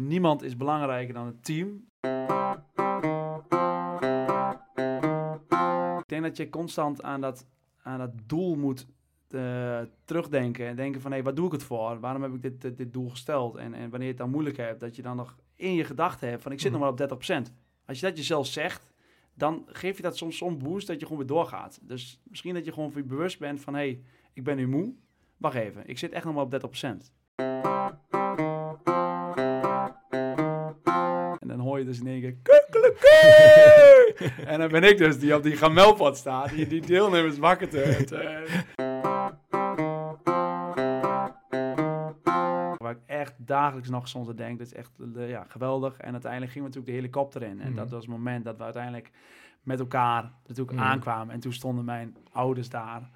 Niemand is belangrijker dan het team. Ik denk dat je constant aan dat, aan dat doel moet uh, terugdenken en denken van hé, hey, wat doe ik het voor? Waarom heb ik dit, dit, dit, doel gesteld? En, en wanneer je het dan moeilijk hebt, dat je dan nog in je gedachten hebt van ik zit nog maar op 30%. Als je dat jezelf zegt, dan geef je dat soms zo'n boost dat je gewoon weer doorgaat. Dus misschien dat je gewoon bewust bent van hé, hey, ik ben nu moe. Wacht even, ik zit echt nog maar op 30%. Dus in één keer... en dan ben ik dus die op die gamelpad staat, die, die deelnemers wakker te... Waar ik echt dagelijks nog soms aan denk, dat is echt ja, geweldig. En uiteindelijk gingen we natuurlijk de helikopter in. En dat mhm. was het moment dat we uiteindelijk met elkaar natuurlijk mhm. aankwamen. En toen stonden mijn ouders daar.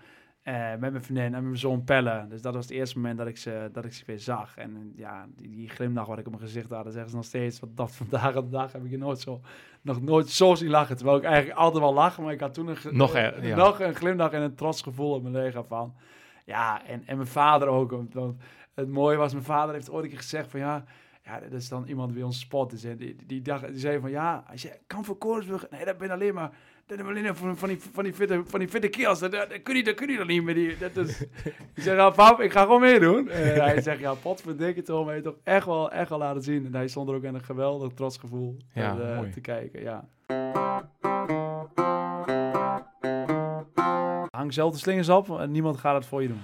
Uh, met mijn vriendin en met mijn zoon Pelle. Dus dat was het eerste moment dat ik ze, dat ik ze weer zag. En ja, die, die glimlach wat ik op mijn gezicht had, dat zeggen ze nog steeds. Want dat vandaag op de dag heb ik je nooit zo, nog nooit zo zien lachen. Terwijl ik eigenlijk altijd wel lach, maar ik had toen een, nog, er, nog een glimlach en een trots gevoel op mijn lichaam van. Ja, en, en mijn vader ook. Want het mooie was, mijn vader heeft ooit een keer gezegd van ja... Ja, dat is dan iemand die ons spot is. En die, die, dag, die zei van ja, als je kan voor Koningsbrug, nee, dat ben alleen maar dat alleen van, van, die, van, die fitte, van die fitte kerels. Dat, dat, kun je, dat kun je dan niet meer. Die, dat is, ik zeg, ja, pap, ik ga gewoon meedoen. En hij zegt, ja, potverdikke Tom, hij toch echt wel, echt wel laten zien. En hij stond er ook in een geweldig trots gevoel ja, uh, te kijken. Ja. Hang zelf de slingers op en niemand gaat het voor je doen.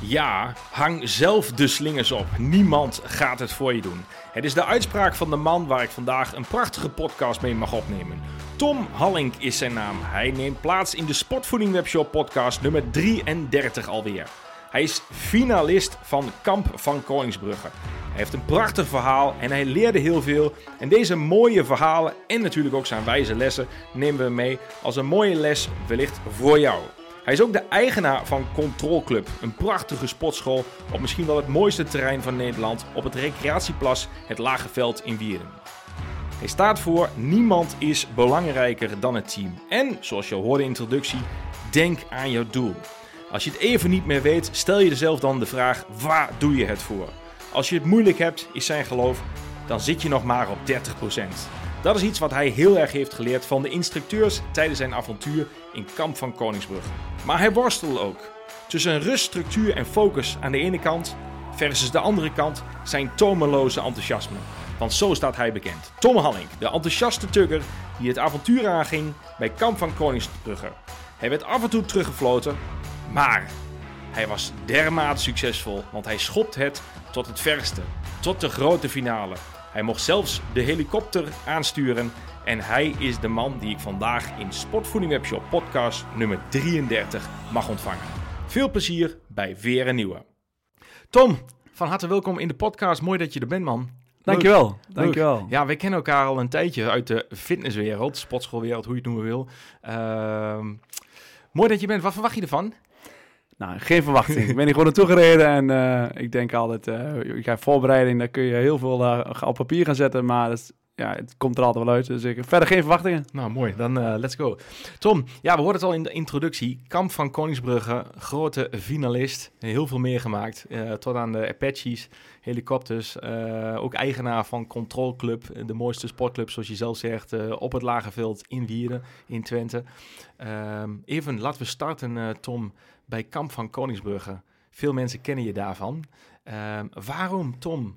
Ja, hang zelf de slingers op. Niemand gaat het voor je doen. Het is de uitspraak van de man waar ik vandaag een prachtige podcast mee mag opnemen. Tom Hallink is zijn naam. Hij neemt plaats in de Sportvoeding Webshop podcast nummer 33 alweer. Hij is finalist van Kamp van Koningsbrugge. Hij heeft een prachtig verhaal en hij leerde heel veel. En deze mooie verhalen en natuurlijk ook zijn wijze lessen nemen we mee als een mooie les wellicht voor jou. Hij is ook de eigenaar van Control Club, een prachtige sportschool op misschien wel het mooiste terrein van Nederland op het recreatieplas Het Lage Veld in Wierden. Hij staat voor niemand is belangrijker dan het team. En, zoals je al hoorde in de introductie, denk aan jouw doel. Als je het even niet meer weet, stel je jezelf dan de vraag: waar doe je het voor? Als je het moeilijk hebt, is zijn geloof, dan zit je nog maar op 30%. Dat is iets wat hij heel erg heeft geleerd van de instructeurs tijdens zijn avontuur in Kamp van Koningsbrugge. Maar hij worstelde ook. Tussen rust, structuur en focus aan de ene kant versus de andere kant zijn tomeloze enthousiasme. Want zo staat hij bekend. Tom Halling, de enthousiaste tugger die het avontuur aanging bij Kamp van Koningsbrugge. Hij werd af en toe teruggefloten, maar hij was dermate succesvol, want hij schopt het tot het verste, tot de grote finale. Hij mocht zelfs de helikopter aansturen en hij is de man die ik vandaag in Sportvoeding Webshop podcast nummer 33 mag ontvangen. Veel plezier bij weer een nieuwe. Tom, van harte welkom in de podcast. Mooi dat je er bent, man. Dankjewel. Dankjewel. Ja, we kennen elkaar al een tijdje uit de fitnesswereld, sportschoolwereld, hoe je het noemen wil. Uh, mooi dat je bent. Wat verwacht je ervan? Nou, geen verwachting. ik ben hier gewoon naartoe gereden en uh, ik denk altijd, uh, je gaat voorbereiding, daar kun je heel veel uh, op papier gaan zetten, maar dat ja, het komt er altijd wel uit. Dus verder geen verwachtingen. Nou, mooi. Dan uh, let's go. Tom, ja, we hoorden het al in de introductie. Kamp van Koningsbrugge, grote finalist. Heel veel meegemaakt. Uh, tot aan de Apaches, helikopters. Uh, ook eigenaar van Control Club, de mooiste sportclub, zoals je zelf zegt, op het lage veld in Wieren, in Twente. Ehm, even, laten we starten, Tom, bij Kamp van Koningsbrugge. Veel mensen kennen je daarvan. Ehm, waarom, Tom,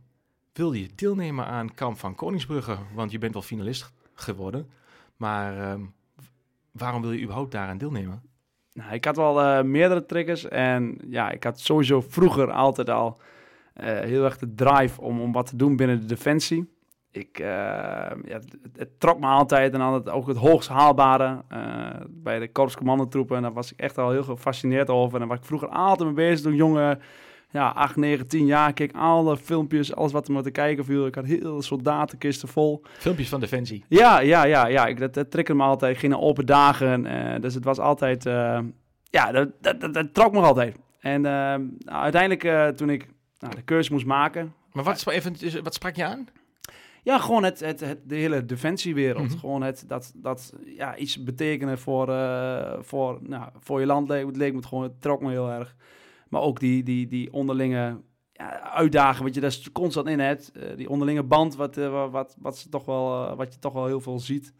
wil je deelnemen aan Kamp van Koningsbrugge? Want je bent wel finalist geworden. Maar ehm, waarom wil je überhaupt daaraan deelnemen? Nou, ik had wel uh, meerdere triggers. En ja, ik had sowieso vroeger altijd al uh, heel erg de drive om, om wat te doen binnen de defensie. Ik, uh, ja, het, het, trok me altijd en altijd ook het hoogst haalbare bij de korpscommandotroepen. En daar was ik echt al heel gefascineerd over. En daar was ik vroeger altijd mee bezig toen jongen ja, 8, 9, 10 jaar. keek alle filmpjes, alles wat er maar te kijken viel. Ik had heel soldatenkisten vol. Filmpjes van Defensie? Ja, ja, ja. ja. Ik, dat, dat triggerde me altijd. Ik ging naar open dagen. Uh, dus het was altijd... Uh, ja, dat, dat, dat, trok me altijd. En uh, uiteindelijk toen ik nou, de keuze moest maken... Maar wat, even, wat sprak je aan? Ja, gewoon het, het, het, de hele defensiewereld. Mm Gewoon het, dat, dat ja, iets betekenen voor, voor, nou, voor je land leek, leek me gewoon, het trok me heel erg. Maar ook die, die, die onderlinge ja, uitdagen wat je daar constant in hebt. Uh, die onderlinge band, wat, uh, wat, wat, ze toch wel, uh, wat je toch wel heel veel ziet.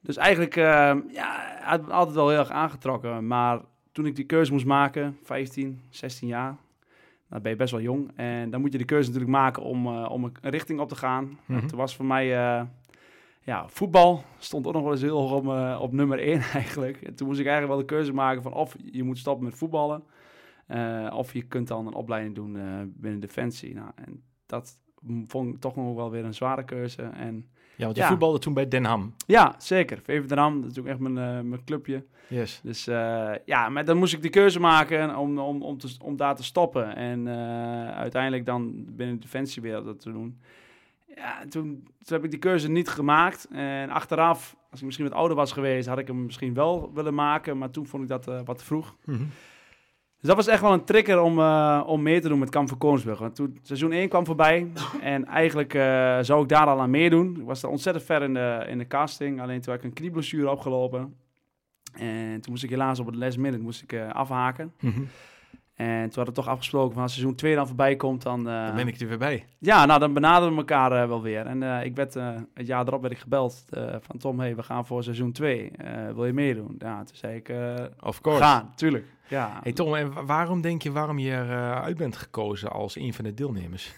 Dus eigenlijk, ja, had me altijd wel heel erg aangetrokken. Maar toen ik die keuze moest maken, 15, 16 jaar, dan ben je best wel jong. En dan moet je de keuze natuurlijk maken om, om een richting op te gaan. Mm -hmm. Toen was voor mij, ja, voetbal stond ook nog wel eens heel hoog op, op nummer 1 eigenlijk. En toen moest ik eigenlijk wel de keuze maken van of je moet stoppen met voetballen uh, of je kunt dan een opleiding doen uh, binnen Defensie. Nou, en dat vond ik toch nog wel weer een zware keuze. En, ja, want je ja. voetbalde toen bij Den Ham. Ja, zeker. VV Den Ham, dat is ook echt mijn, uh, mijn clubje. Yes. Dus ja, maar dan moest ik die keuze maken om, om, om, te, om daar te stoppen. En uiteindelijk dan binnen de Defensiewereld dat te doen. Ja, toen, toen heb ik die keuze niet gemaakt. En achteraf, als ik misschien wat ouder was geweest, had ik hem misschien wel willen maken. Maar toen vond ik dat wat vroeg. Mm -hmm. Dus dat was echt wel een trigger om, uh, om mee te doen met Kamp van Koningsbrug. Want toen seizoen 1 kwam voorbij en eigenlijk uh, zou ik daar al aan meedoen. Ik was er ontzettend ver in de, in de casting, alleen toen heb ik een knieblessure opgelopen. En toen moest ik helaas op het last minute moest ik, uh, afhaken. Mm -hmm. En toen hadden we toch afgesproken van als seizoen 2 dan voorbij komt, dan... Uh, dan ben ik er weer bij. Ja, nou dan benaderen we elkaar uh, wel weer. En uh, ik werd, het jaar erop werd ik gebeld van Tom, hey, we gaan voor seizoen 2. wil je meedoen? Ja, toen zei ik, of course. Gaan, tuurlijk. Ja. Hey Tom, en waarom denk je waarom je eruit bent gekozen als een van de deelnemers?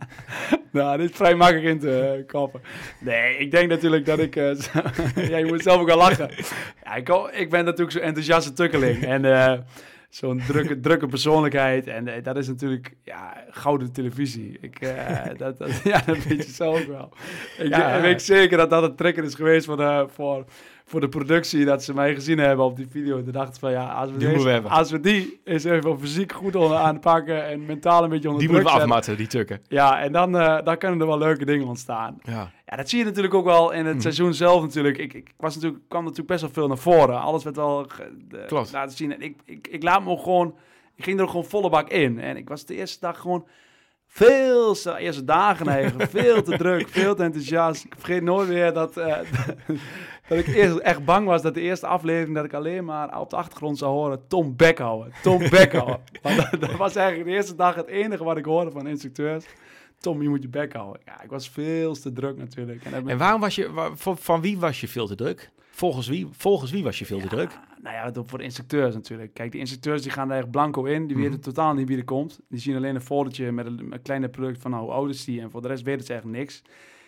nou, dit is vrij makkelijk in te kappen. Nee, ik denk natuurlijk dat ik... ja, je moet zelf ook al lachen. Ja, ik, ik ben natuurlijk zo'n enthousiaste tukkeling. En zo'n drukke, drukke persoonlijkheid. En uh, dat is natuurlijk ja, gouden televisie. Ik, uh, dat, dat, ja, dat weet je zelf wel. Ik ja, weet zeker dat dat een trigger is geweest voor de, voor, voor de productie. Dat ze mij gezien hebben op die video. En dachten van ja, als we, die, deze, we als we die eens even fysiek goed onder aanpakken. En mentaal een beetje onder die moeten we afmatten, die tukken. Ja, en dan, uh, dan kunnen er wel leuke dingen ontstaan. Ja. Ja, dat zie je natuurlijk ook wel in het mm. seizoen zelf natuurlijk. Ik, ik was natuurlijk, kwam natuurlijk best wel veel naar voren. Alles werd wel de, laten zien. En ik, ik, ik laat me ook gewoon... Ik ging er ook gewoon volle bak in. En ik was de eerste dag gewoon veel... De eerste dagen eigenlijk. veel te druk, veel te enthousiast. Ik vergeet nooit meer dat... Uh, dat ik eerst echt bang was dat de eerste aflevering... dat ik alleen maar op de achtergrond zou horen... Tom Beckhouden, Tom Beckhouden. Want dat, dat was eigenlijk de eerste dag het enige wat ik hoorde van instructeurs. Tom, je moet je bek houden. Ja, ik was veel te druk natuurlijk. En, en waarom was je, van, van, wie was je veel te druk? Volgens wie, volgens wie was je veel ja, te druk? Nou ja, voor de instructeurs natuurlijk. Kijk, de instructeurs die gaan er echt blanco in. Die mm weten totaal niet wie er komt. Die zien alleen een foldertje met een, een kleine product van nou, hoe oud is die. En voor de rest weten ze echt niks.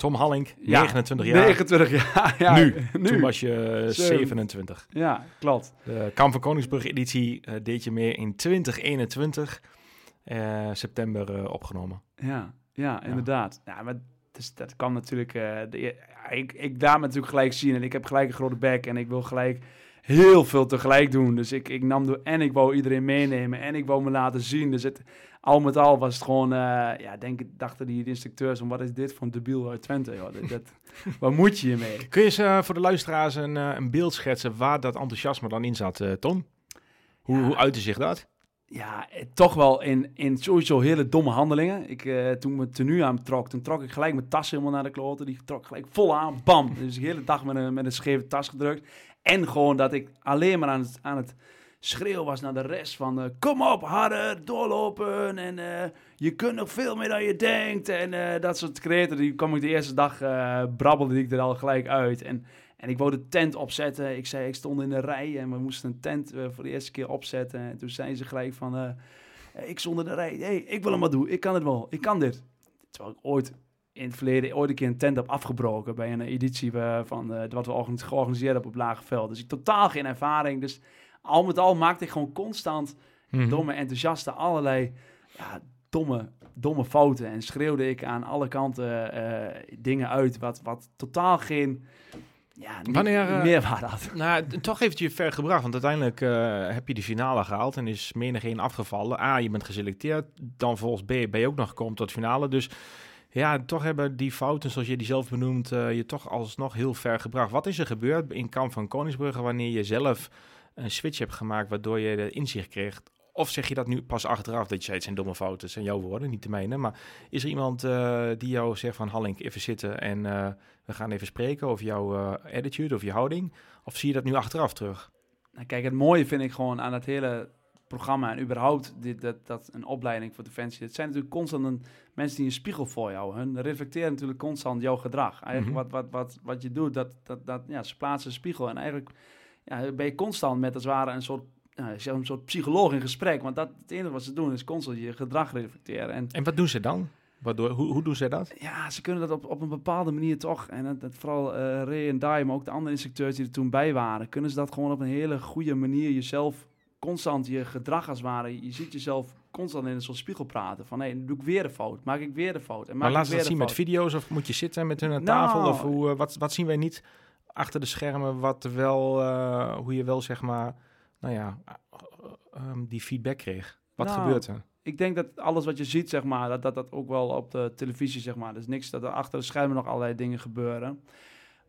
Tom Hallink, ja, 29 jaar. 29 jaar, ja. Nu, nu. Toen was je 27. Ja, klopt. De Kamp van Koningsbrug editie uh, deed je meer in 2021. Uh, september uh, opgenomen. Ja, ja, inderdaad. Ja, maar dus dat kan natuurlijk... De, ik, ik daar natuurlijk gelijk zien en ik heb gelijk een grote bek en ik wil gelijk heel veel tegelijk doen. Dus ik, ik nam door en ik wou iedereen meenemen en ik wou me laten zien. Dus het, al met al was het gewoon, uh, ja, denk, dachten die instructeurs, wat is dit voor een debiel uit Twente? Joh? Dat, dat, waar moet je hiermee? Kun je eens uh, voor de luisteraars een, uh, een beeld schetsen waar dat enthousiasme dan in zat, Tom? Hoe, ja. hoe uitte zich dat? ja, toch wel in, in sowieso hele domme handelingen. Ik, uh, toen mijn tenue aan trok, toen trok ik gelijk mijn tas helemaal naar de kloten. Die trok gelijk vol aan, bam. Dus de hele dag met een, met een scheve tas gedrukt. En gewoon dat ik alleen maar aan het, aan schreeuwen was naar de rest van... Uh, kom op, harder, doorlopen en uh, je kunt nog veel meer dan je denkt. En dat soort kreten, die kwam ik de eerste dag, brabbelde ik er al gelijk uit. En en ik wou de tent opzetten. Ik zei, ik stond in de rij en we moesten een tent voor de eerste keer opzetten. En toen zijn ze gelijk van, ik stond in de rij. hey, ik wil hem maar doen. Ik kan het wel. Ik kan dit. Terwijl ik ooit in het verleden ooit een keer een tent heb afgebroken bij een editie uh, van wat we georganiseerd hebben op Lageveld. Dus ik totaal geen ervaring. Dus al met al maakte ik gewoon constant mm door mijn enthousiaste allerlei ja, domme, domme fouten. En schreeuwde ik aan alle kanten dingen uit wat, wat totaal geen ja, niet, Wanneer, uh, meer had. Nou, toch heeft je ver gebracht, want uiteindelijk uh, heb je de finale gehaald en is menig één afgevallen. A, je bent geselecteerd, dan volgens B ben je ook nog gekomen tot finale. Dus ja, toch hebben die fouten, zoals je die zelf benoemt, uh, je toch alsnog heel ver gebracht. Wat is er gebeurd in kamp van Koningsbrugge wanneer je zelf een switch hebt gemaakt, waardoor je de inzicht kreeg of zeg je dat nu pas achteraf dat je zei, het zijn domme fouten, zijn jouw woorden, niet de mijne. Maar is er iemand uh, die jou zegt van, Hallink, even zitten en uh, we gaan even spreken over jouw attitude of je houding? Of zie je dat nu achteraf terug? Nou, kijk, het mooie vind ik gewoon aan het hele programma en überhaupt dit, dat, dat een opleiding voor Defensie. Het zijn natuurlijk constant een, mensen die een spiegel voor jou. Hun reflecteren natuurlijk constant jouw gedrag. Eigenlijk Mhm. wat, wat, wat, wat je doet, dat, dat, dat, ja, ze plaatsen een spiegel. En eigenlijk ja, ben je constant met als het ware een soort, ik zeg een soort psycholoog in gesprek. Want dat, het enige wat ze doen is constant je gedrag reflecteren. En En wat doen ze dan? Waardoor, hoe, hoe doen ze dat? ja, ze kunnen dat op, op een bepaalde manier toch. En dat, dat vooral eh Ray en Dai, maar ook de andere instructeurs die er toen bij waren, kunnen ze dat gewoon op een hele goede manier jezelf constant je gedrag als het ware. Je ziet jezelf constant in een soort spiegel praten. Van hé, hey, doe ik weer een fout? Maak ik weer een fout? En maak Maar laat ze dat zien met video's of moet je zitten met hun aan Nou, tafel? Of hoe, eh, wat, wat zien wij niet achter de schermen? Wat wel, eh, hoe je wel zeg maar, nou ja, eh, ehm, die feedback kreeg. Wat Nou, gebeurt er? Ik denk dat alles wat je ziet, zeg maar, dat dat, dat ook wel op de televisie, zeg maar. Dus niks dat er achter de schermen nog allerlei dingen gebeuren.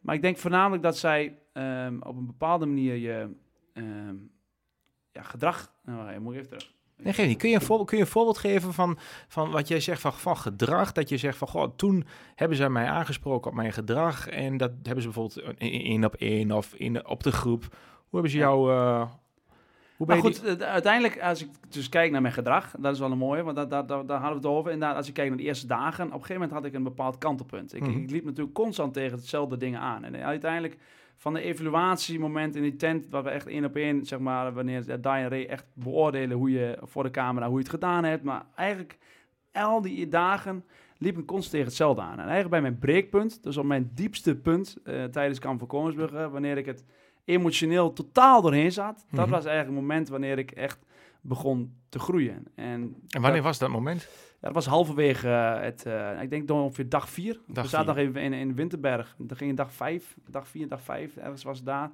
Maar ik denk voornamelijk dat zij ehm, op een bepaalde manier je ehm, ja, gedrag... Nou, moet even terug. Nee, geef niet. Kun je, een voorbeeld, kun je een voorbeeld geven van, van wat jij zegt van, van gedrag? Dat je zegt van, goh, toen hebben ze mij aangesproken op mijn gedrag. En dat hebben ze bijvoorbeeld in- één op één of in, op de groep. Hoe hebben ze jou... eh, hoe ben Maar je goed, uiteindelijk, als ik dus kijk naar mijn gedrag, dat is wel een mooie, want daar, daar, daar, daar hadden we het over. Inderdaad, als ik kijk naar de eerste dagen, op een gegeven moment had ik een bepaald kantelpunt. Ik, Mhm. ik liep natuurlijk constant tegen hetzelfde dingen aan. En uiteindelijk, van de evaluatiemoment in die tent, waar we echt één op één, zeg maar, wanneer uh, Diane Ray echt beoordelen hoe je voor de camera, hoe je het gedaan hebt. Maar eigenlijk, al die dagen liep ik constant tegen hetzelfde aan. En eigenlijk bij mijn breekpunt, dus op mijn diepste punt eh, tijdens Kamp van wanneer ik het emotioneel totaal doorheen zat. Dat Mhm. was eigenlijk het moment wanneer ik echt begon te groeien. En, En wanneer was dat moment? Dat was halverwege het, eh, ik denk dan ongeveer dag vier. Dag we zaten nog even in, in Winterberg. Dan ging dag vijf, dag vier, dag vijf, ergens was het daar.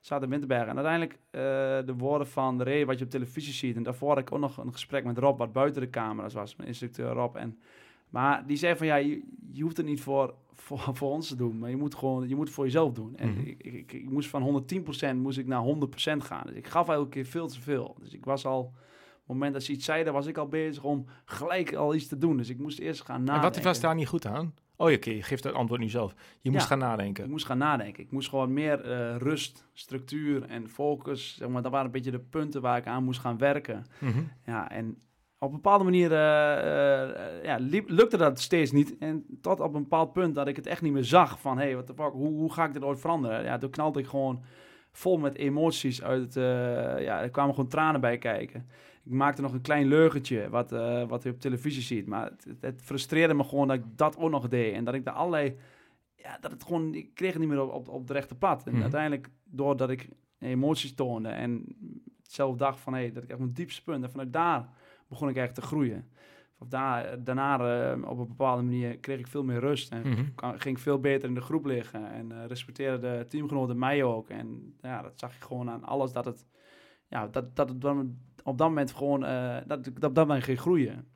Zaten in Winterberg. En uiteindelijk eh, de woorden van de Ray, wat je op televisie ziet. En daarvoor had ik ook nog een gesprek met Rob, wat buiten de camera's was. Mijn instructeur Rob. En, maar die zei van, ja, je, je hoeft het niet voor, voor, voor ons te doen. Maar je moet gewoon, je moet het voor jezelf doen. En Mhm. ik, ik, ik, ik moest van 110% moest ik naar 100% gaan. Dus ik gaf elke keer veel te veel. Dus ik was al... Op het moment dat ze iets zeiden, was ik al bezig om gelijk al iets te doen. Dus ik moest eerst gaan En nadenken. wat was daar niet goed aan? Oh, ja, oké, je geeft het antwoord nu zelf. Je moest Ja. gaan Ik nadenken. moest gaan nadenken. Ik moest gewoon meer eh, rust, structuur en focus. Zeg maar, dat waren een beetje de punten waar ik aan moest gaan werken. Mhm. Ja, en op een bepaalde manier eh, ja, liep- lukte dat steeds niet. En tot op een bepaald punt dat ik het echt niet meer zag van... hé, hey, wat de fuck, hoe, hoe ga ik dit ooit veranderen? Ja, toen knalde ik gewoon vol met emoties uit het... ja, er kwamen gewoon tranen bij kijken. Ik maakte nog een klein leugentje, wat, eh, wat je op televisie ziet. Maar het, het, frustreerde me gewoon dat ik dat ook nog deed. En dat ik daar allerlei... Ja, dat het gewoon... Ik kreeg het niet meer op, op, op het rechte pad. En Mhm. uiteindelijk, doordat ik emoties toonde... en zelf dacht van... hé, hey, dat ik echt mijn diepste punt... en vanuit daar begon ik echt te groeien. Of daar, daarna eh, op een bepaalde manier kreeg ik veel meer rust. En Mhm. kan- ging ik veel beter in de groep liggen. En eh respecteerde de teamgenoten mij ook. En ja, dat zag ik gewoon aan alles dat het... Ja, dat, dat het dan op dat moment gewoon... eh, dat op dat moment ging groeien.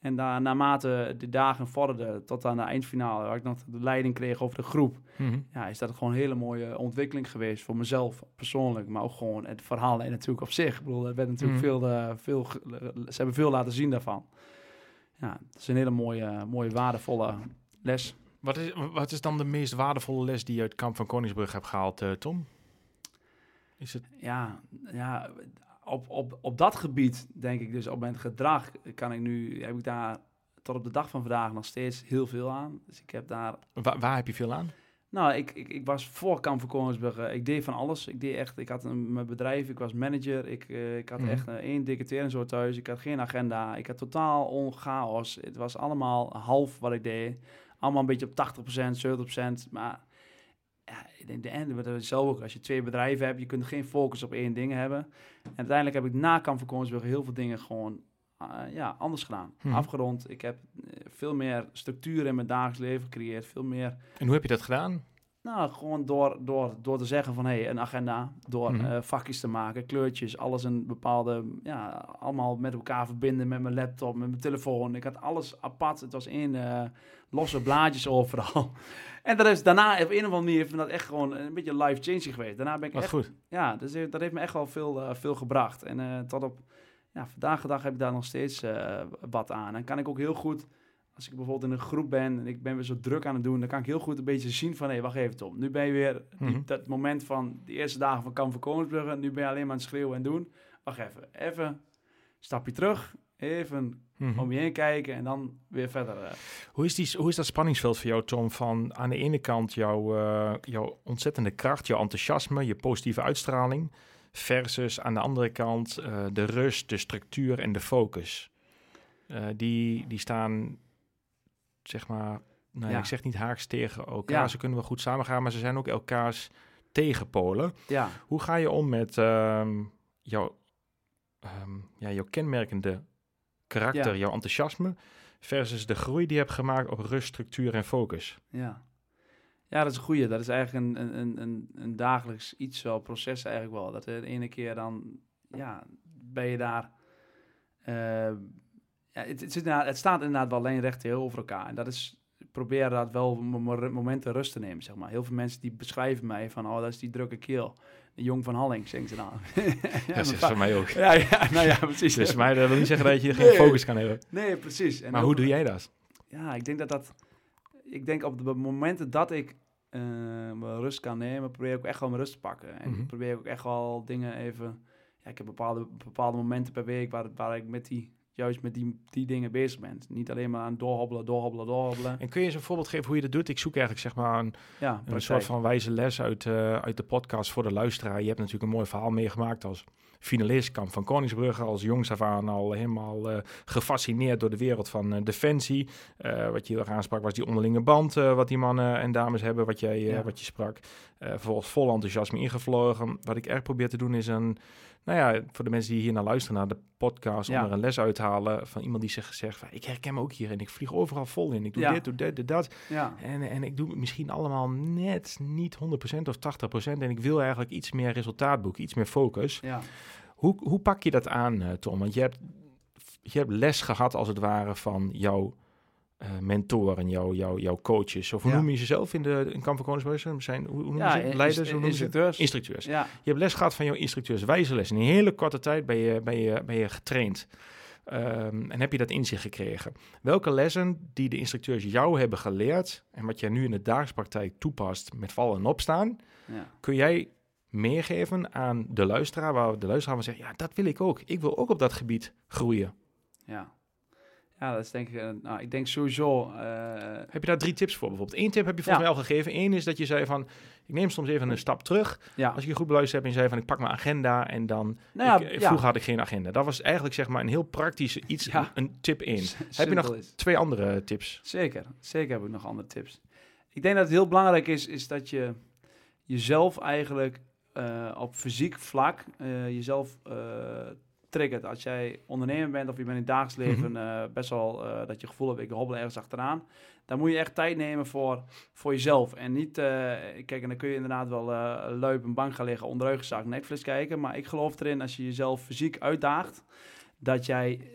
En daar, naarmate de dagen vorderden tot aan de eindfinale... waar ik nog de leiding kreeg over de groep... Mhm. ja, is dat gewoon een hele mooie ontwikkeling geweest voor mezelf persoonlijk, maar ook gewoon het verhaal en natuurlijk op zich. Ik bedoel, er werd natuurlijk Mhm. veel, eh, veel, ze hebben veel laten zien daarvan. Ja, het is een hele mooie, mooie waardevolle les. Wat, is, wat is dan de meest waardevolle les die je uit Kamp van Koningsbrug hebt gehaald, eh, Tom? Is het... Ja, ja op, op, op dat gebied denk ik dus op mijn gedrag kan ik nu, heb ik daar tot op de dag van vandaag nog steeds heel veel aan. Dus ik heb daar Waar, waar heb je veel aan? Nou, ik, ik, ik was voor Kamp van ik deed van alles. Ik deed echt, ik had een, mijn bedrijf, ik was manager. Ik, eh, ik had Mhm. echt eh, één dikke zo thuis. Ik had geen agenda. Ik had totaal onchaos. Het was allemaal half wat ik deed. Allemaal een beetje op 80%, 70%. Maar ja, in de end, wat we zelf ook, als je twee bedrijven hebt, je kunt geen focus op één ding hebben. En uiteindelijk heb ik na Kamp van Koningsbrug heel veel dingen gewoon eh, ja, anders gedaan. Mhm. Afgerond. Ik heb eh, veel meer structuur in mijn dagelijks leven gecreëerd. Veel meer En hoe heb je dat gedaan? Nou, gewoon door, door, door te zeggen van hé, hey, een agenda, door Mhm. eh, vakjes te maken, kleurtjes, alles een bepaalde, ja, allemaal met elkaar verbinden met mijn laptop, met mijn telefoon. Ik had alles apart, het was één eh, losse blaadjes overal. en dat is daarna op een of andere manier me dat echt gewoon een beetje life-changing geweest. Daarna ben ik Wat echt, goed. ja, dus dat heeft me echt wel veel, eh, veel gebracht. En tot op, ja, vandaag de dag heb ik daar nog steeds wat aan. En kan ik ook heel goed als ik bijvoorbeeld in een groep ben en ik ben weer zo druk aan het doen, dan kan ik heel goed een beetje zien van, hé, wacht even Tom. Nu ben je weer, Mhm. dat moment van de eerste dagen van Kamp van Koningsbrugge, nu ben je alleen maar aan het schreeuwen en doen. Wacht even, even stapje terug, even Mhm. om je heen kijken en dan weer verder. eh. Hoe is, die, hoe is dat spanningsveld voor jou, Tom? Van aan de ene kant jouw, eh, jouw ontzettende kracht, jouw enthousiasme, je positieve uitstraling. Versus aan de andere kant eh, de rust, de structuur en de focus. Die, die staan, zeg maar, nou, ja, ik zeg niet haaks tegen elkaar. Ja. Ze kunnen wel goed samengaan, maar ze zijn ook elkaars tegenpolen. Ja, Hoe ga je om met ehm, jouw, ehm, ja, jouw kenmerkende karakter, Ja. jouw enthousiasme, versus de groei die je hebt gemaakt op rust, structuur en focus? ja. Ja, dat is een goeie. Dat is eigenlijk een, een, een, een dagelijks iets wel, proces eigenlijk wel. Dat de ene keer dan, ja, ben je daar... eh, ja, het, het, zit inderdaad- het staat inderdaad wel lijnrecht heel over elkaar. En dat is, ik probeer dat wel mo- mo- momenten rust te nemen, zeg maar. Heel veel mensen die beschrijven mij van, oh, dat is die drukke keel. De jong van Halling, zingt ze dan. ja, dat is voor mij ook. ja, ja, nou ja, precies. Dus mij dat wil niet zeggen dat je geen Nee. focus kan hebben. Nee, precies. En Maar ook- hoe doe jij dat? Ja, ik denk dat dat... Ik denk op de momenten dat ik eh, mijn rust kan nemen, probeer ik ook echt wel mijn rust te pakken. En Mhm. probeer ik ook echt wel dingen even... Ja, ik heb bepaalde, bepaalde momenten per week waar, waar ik met die, juist met die, die dingen bezig ben. Niet alleen maar aan doorhobbelen, doorhobbelen, doorhobbelen. En kun je eens een voorbeeld geven hoe je dat doet? Ik zoek eigenlijk zeg maar een, Ja, een soort van wijze les uit, eh, uit de podcast voor de luisteraar. Je hebt natuurlijk een mooi verhaal meegemaakt als finalist, kamp van Koningsbrugge, als jongs af aan al helemaal eh, gefascineerd door de wereld van eh, defensie. Wat je heel erg aansprak was die onderlinge band, wat die mannen en dames hebben, wat, jij, Ja. wat je sprak. Vervolgens vol enthousiasme ingevlogen. Wat ik erg probeer te doen is een, nou ja, voor de mensen die hier naar luisteren, naar de podcast, om Ja. er een les uit te halen van iemand die zich zegt, van, ik herken me ook hier en ik vlieg overal vol in. Ik doe Ja. dit, doe dit, doe dat. Ja, En, en ik doe het misschien allemaal net niet 100% of 80%. En ik wil eigenlijk iets meer resultaat boeken, iets meer focus. ja. Hoe, hoe pak je dat aan, eh, Tom? Want je hebt, je hebt les gehad, als het ware, van jouw eh mentoren, jouw, jouw, jouw coaches. Of hoe Ja. noem je ze zelf in de in Kamp van? Zijn, hoe, hoe noem je ja ze? Leiders? in- Hoe noem je ze? instructeurs. Instructeurs. Ja, Je hebt les gehad van jouw instructeurs, wijze les. In een hele korte tijd ben je, ben je, ben je getraind. Ehm, en heb je dat inzicht gekregen. Welke lessen die de instructeurs jou hebben geleerd en wat jij nu in de dagelijkse praktijk toepast met vallen en opstaan, ja. kun jij meegeven aan de luisteraar, waar de luisteraar van zegt, ja, dat wil ik ook. Ik wil ook op dat gebied groeien. Ja. Ja, dat is denk ik... eh, nou, ik denk sowieso... eh, Heb je daar drie tips voor bijvoorbeeld? Eén tip heb je volgens Ja. mij al gegeven. Eén is dat je zei van, ik neem soms even een stap terug. ja. Als je je goed beluisterd hebt en je zei van, ik pak mijn agenda en dan Nou ja, ik, eh, ja. Vroeger had ik geen agenda. Dat was eigenlijk zeg maar een heel praktisch iets, Ja. een, tip in. Heb je nog is. twee andere tips? Zeker, zeker heb ik nog andere tips. Ik denk dat het heel belangrijk is, is dat je jezelf eigenlijk op fysiek vlak jezelf triggert. Als jij ondernemer bent of je bent in het dagelijks leven eh, best wel eh, dat je gevoel hebt, ik hobbel ergens achteraan. Dan moet je echt tijd nemen voor, voor jezelf. En niet, eh, kijk, en dan kun je inderdaad wel lui op een bank gaan liggen, onderuitgezakt Netflix kijken. Maar ik geloof erin, als je jezelf fysiek uitdaagt, dat jij